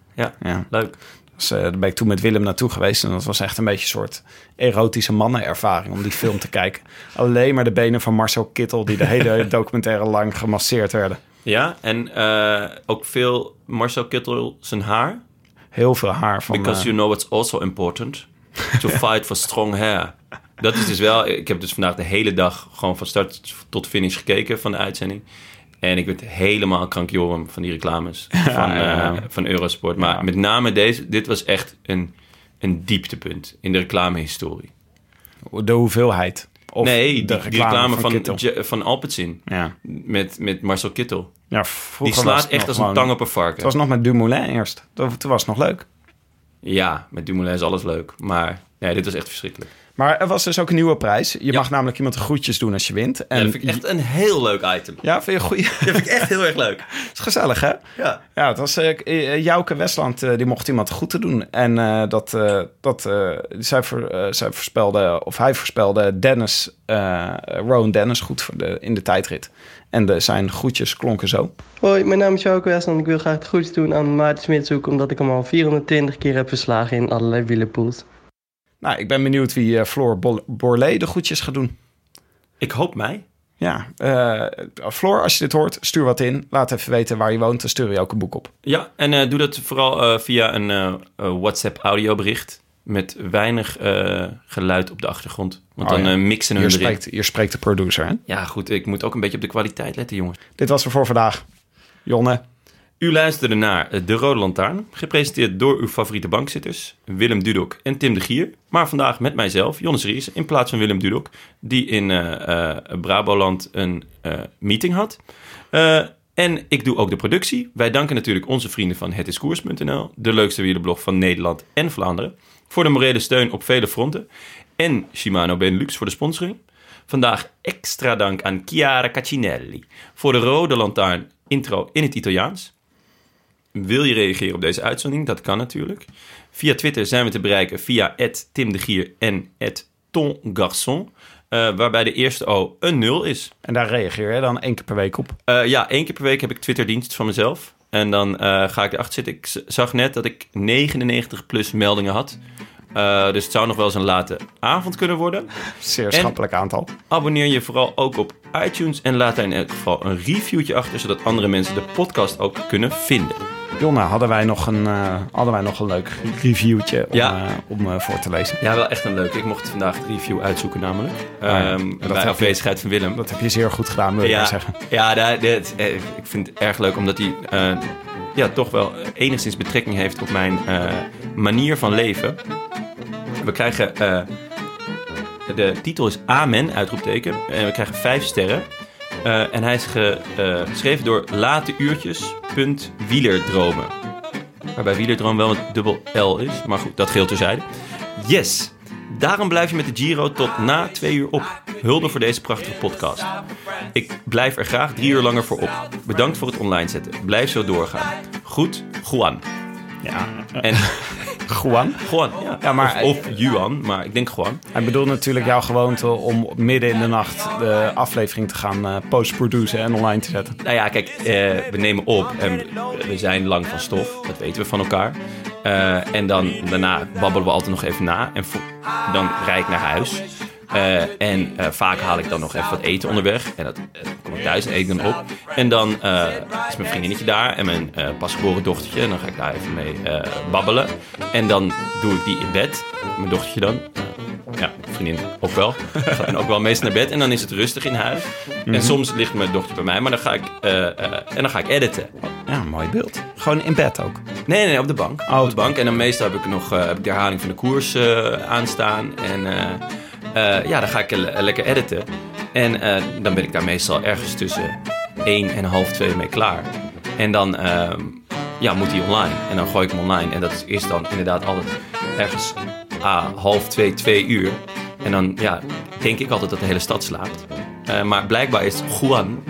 [SPEAKER 5] Ja,
[SPEAKER 2] Ja.
[SPEAKER 5] leuk.
[SPEAKER 2] Dus, eh, daar ben ik toen met Willem naartoe geweest. En dat was echt een beetje een soort erotische mannenervaring om die film te kijken. Alleen maar de benen van Marcel Kittel die de hele documentaire lang gemasseerd werden.
[SPEAKER 5] Ja, en ook veel Marcel Kittel zijn haar.
[SPEAKER 2] Heel veel haar van...
[SPEAKER 5] Because you know it's also important to fight for strong hair. Dat is dus wel... Ik heb dus vandaag de hele dag gewoon van start tot finish gekeken van de uitzending. En ik werd helemaal krankjorum van die reclames van,
[SPEAKER 2] ja.
[SPEAKER 5] eh, van Eurosport. Maar met name deze, dit was echt een, een dieptepunt in de reclamehistorie.
[SPEAKER 2] De hoeveelheid. Of
[SPEAKER 5] nee,
[SPEAKER 2] de
[SPEAKER 5] die
[SPEAKER 2] reclame
[SPEAKER 5] reclame
[SPEAKER 2] van
[SPEAKER 5] van, Alpecin. Met, met Marcel Kittel.
[SPEAKER 2] Ja,
[SPEAKER 5] Die slaat echt als een tang op een varken.
[SPEAKER 2] Het was nog met Dumoulin eerst. Toen was het nog leuk.
[SPEAKER 5] Ja, met Dumoulin is alles leuk. Maar nee, dit was echt verschrikkelijk.
[SPEAKER 2] Maar er was dus ook een nieuwe prijs. Je mag namelijk iemand de groetjes doen als je wint. En
[SPEAKER 5] Ja, dat vind ik echt een heel leuk item.
[SPEAKER 2] Ja, vind je goeie?
[SPEAKER 5] Dat vind ik echt heel erg leuk.
[SPEAKER 2] is gezellig, hè?
[SPEAKER 5] Ja.
[SPEAKER 2] Ja, het was eh, eh, Jouke Westland, eh, die mocht iemand goed te doen. En eh, dat, eh, dat eh, zij, voor, eh, zij voorspelde, of hij voorspelde Dennis, eh Rowan Dennis goed voor de, in de tijdrit. En de, zijn groetjes klonken zo.
[SPEAKER 9] Hoi, mijn naam is Jouke Westland. Ik wil graag het goeds doen aan Maarten Smitshoek... omdat ik hem al 420 keer heb verslagen in allerlei wielerpools.
[SPEAKER 2] Nou, ik ben benieuwd wie eh, Floor Borlée de groetjes gaat doen.
[SPEAKER 5] Ik hoop mij.
[SPEAKER 2] Ja, eh Floor, als je dit hoort, stuur wat in. Laat even weten waar je woont, dan stuur je ook een boek op.
[SPEAKER 5] Ja, en eh, doe dat vooral via een eh, eh, WhatsApp audiobericht. Met weinig geluid op de achtergrond. Want
[SPEAKER 2] Oh
[SPEAKER 5] dan
[SPEAKER 2] ja.
[SPEAKER 5] mixen hun
[SPEAKER 2] hier
[SPEAKER 5] erin.
[SPEAKER 2] spreekt, hier spreekt de producer, hè?
[SPEAKER 5] Ja, goed. Ik moet ook een beetje op de kwaliteit letten, jongens.
[SPEAKER 2] Dit was het voor vandaag. Jonne.
[SPEAKER 5] U luisterde naar De Rode Lantaarn. Gepresenteerd door uw favoriete bankzitters. Willem Dudok en Tim de Gier. Maar vandaag met mijzelf, Jonas Ries. In plaats van Willem Dudok. Die in eh, Braboland een eh, meeting had. En ik doe ook de productie. Wij danken natuurlijk onze vrienden van hetiskoers.nl. De leukste wielerblog van Nederland en Vlaanderen. Voor de morele steun op vele fronten. En Shimano Benelux voor de sponsoring. Vandaag extra dank aan Chiara Caccinelli voor de rode lantaarn intro in het Italiaans. Wil je reageren op deze uitzending? Dat kan natuurlijk. Via Twitter zijn we te bereiken via Tim de Gier en @tongarçon. Uh, waarbij de eerste O een nul is.
[SPEAKER 2] En daar reageer je dan één keer per week op?
[SPEAKER 5] Uh, ja, één keer per week heb ik Twitterdienst van mezelf. En dan uh, ga ik erachter zitten. Ik zag net dat ik 99 plus meldingen had. dus het zou nog wel eens een late avond kunnen worden.
[SPEAKER 2] Zeer schappelijk aantal.
[SPEAKER 5] Abonneer je vooral ook op iTunes en laat daar in elk geval een reviewtje achter, zodat andere mensen de podcast ook kunnen vinden.
[SPEAKER 2] Jonna, hadden wij nog een, uh, hadden wij nog een leuk reviewtje om, ja. uh, om uh, voor te lezen?
[SPEAKER 5] Ja, wel echt een leuk. Ik mocht vandaag de review uitzoeken namelijk. Ja, um, bij afwezigheid van Willem.
[SPEAKER 2] Dat heb je zeer goed gedaan, wil
[SPEAKER 5] ja,
[SPEAKER 2] ik zeggen.
[SPEAKER 5] Ja, dat, dat, ik vind het erg leuk omdat hij ja, toch wel enigszins betrekking heeft op mijn manier van leven. We krijgen... de titel is Amen, uitroepteken. En we krijgen vijf sterren. Uh, en hij is ge, uh, geschreven door Late Uurtjes. Wielerdromen. Waarbij wielerdroom wel een dubbel L is. Maar goed, dat geldt terzijde. Yes! Daarom blijf je met de Giro tot na twee uur op. Hulde voor deze prachtige podcast. Ik blijf er graag drie uur langer voor op. Bedankt voor het online zetten. Blijf zo doorgaan. Goed, Juan.
[SPEAKER 2] Ja.
[SPEAKER 5] En
[SPEAKER 2] Juan?
[SPEAKER 5] Juan, ja.
[SPEAKER 2] ja maar,
[SPEAKER 5] of, of Juan, maar ik denk Juan.
[SPEAKER 2] Hij bedoelt natuurlijk jouw gewoonte om midden in de nacht de aflevering te gaan uh, post-produceren en online te zetten.
[SPEAKER 5] Nou ja, kijk, uh, we nemen op en we zijn lang van stof. Dat weten we van elkaar. Uh, en dan daarna babbelen we altijd nog even na. En dan rijd ik naar huis. Uh, en uh, vaak haal ik dan nog even wat eten onderweg. En dat uh, kom ik thuis en eet ik dan op. En dan is mijn vriendinnetje daar en mijn pasgeboren dochtertje. En dan ga ik daar even mee babbelen. En dan doe ik die in bed. Mijn dochtertje dan. ja, vriendin ook wel. Gaat dan ook wel meestal naar bed. En dan is het rustig in huis. Mm -hmm. En soms ligt mijn dochter bij mij. Maar dan ga ik, en dan ga ik editen.
[SPEAKER 2] Ja, mooi beeld. Gewoon in bed ook?
[SPEAKER 5] Nee, nee, op de bank. Oh, op de bank. En dan meestal heb ik nog heb ik de herhaling van de koers aanstaan. En... Uh, ja, dan ga ik le lekker editen. En uh, dan ben ik daar meestal ergens tussen 1 en half 2 mee klaar. En dan uh, ja, moet hij online. En dan gooi ik hem online. En dat is dan inderdaad altijd ergens ah, half 2, 2 uur. En dan ja, denk ik altijd dat de hele stad slaapt. Uh, maar blijkbaar is Juan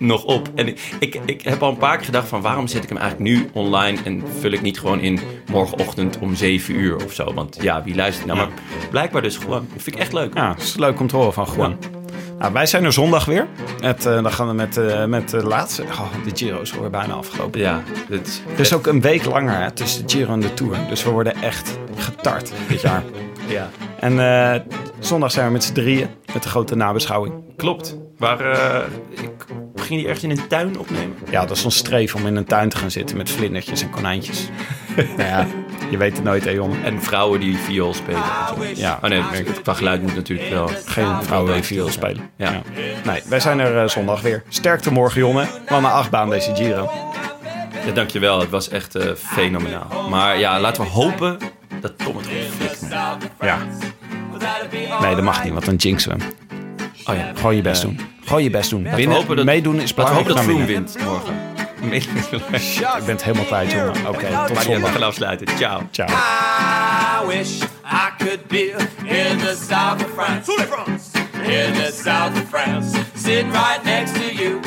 [SPEAKER 5] nog op. En ik, ik, ik heb al een paar keer gedacht van waarom zet ik hem eigenlijk nu online en vul ik niet gewoon in morgenochtend om 7 uur of zo. Want ja, wie luistert nou? Ja. Maar blijkbaar dus gewoon. Dat vind ik echt leuk.
[SPEAKER 2] Ja, het is leuk om te horen van. Ja. Nou, wij zijn er zondag weer. Het, uh, dan gaan we met, uh, met de laatste. Oh, de Giro is alweer bijna afgelopen.
[SPEAKER 5] Ja,
[SPEAKER 2] het is ook een week langer hè, tussen de Giro en de Tour. Dus we worden echt getart dit jaar.
[SPEAKER 5] ja.
[SPEAKER 2] En uh, zondag zijn we met z'n drieën met de grote nabeschouwing.
[SPEAKER 5] Klopt. Waar uh, ik, ging die ergens in een tuin opnemen?
[SPEAKER 2] Ja, dat is ons streef om in een tuin te gaan zitten met vlindertjes en konijntjes. nou ja, je weet het nooit, hè, jongen.
[SPEAKER 5] En vrouwen die viool spelen.
[SPEAKER 2] Ja.
[SPEAKER 5] Oh nee, qua geluid moet natuurlijk wel.
[SPEAKER 2] Geen vrouwen die viool spelen. Ja. ja. Nee, wij zijn er uh, zondag weer. Sterkte morgen, jongen. Wat een achtbaan deze Giro.
[SPEAKER 5] Ja, dankjewel. Het was echt uh, fenomenaal. Maar ja, laten we hopen dat Tom het flikt.
[SPEAKER 2] Ja. Nee, dat mag niet, want dan jinxen we hem.
[SPEAKER 5] Oh ja.
[SPEAKER 2] Gewoon je best doen. Gewoon je best doen.
[SPEAKER 5] Laten Winnen, hopen dat,
[SPEAKER 2] meedoen is
[SPEAKER 5] belangrijk.
[SPEAKER 2] Laten
[SPEAKER 5] we hopen dat Froome wint morgen.
[SPEAKER 2] Ik ben het helemaal kwijt, jongen. Oké, okay, tot zondag.
[SPEAKER 5] We gaan afsluiten. Ciao.
[SPEAKER 2] Ciao.
[SPEAKER 4] I wish I could be in the south of France. In the south of France. Sitting right next to you.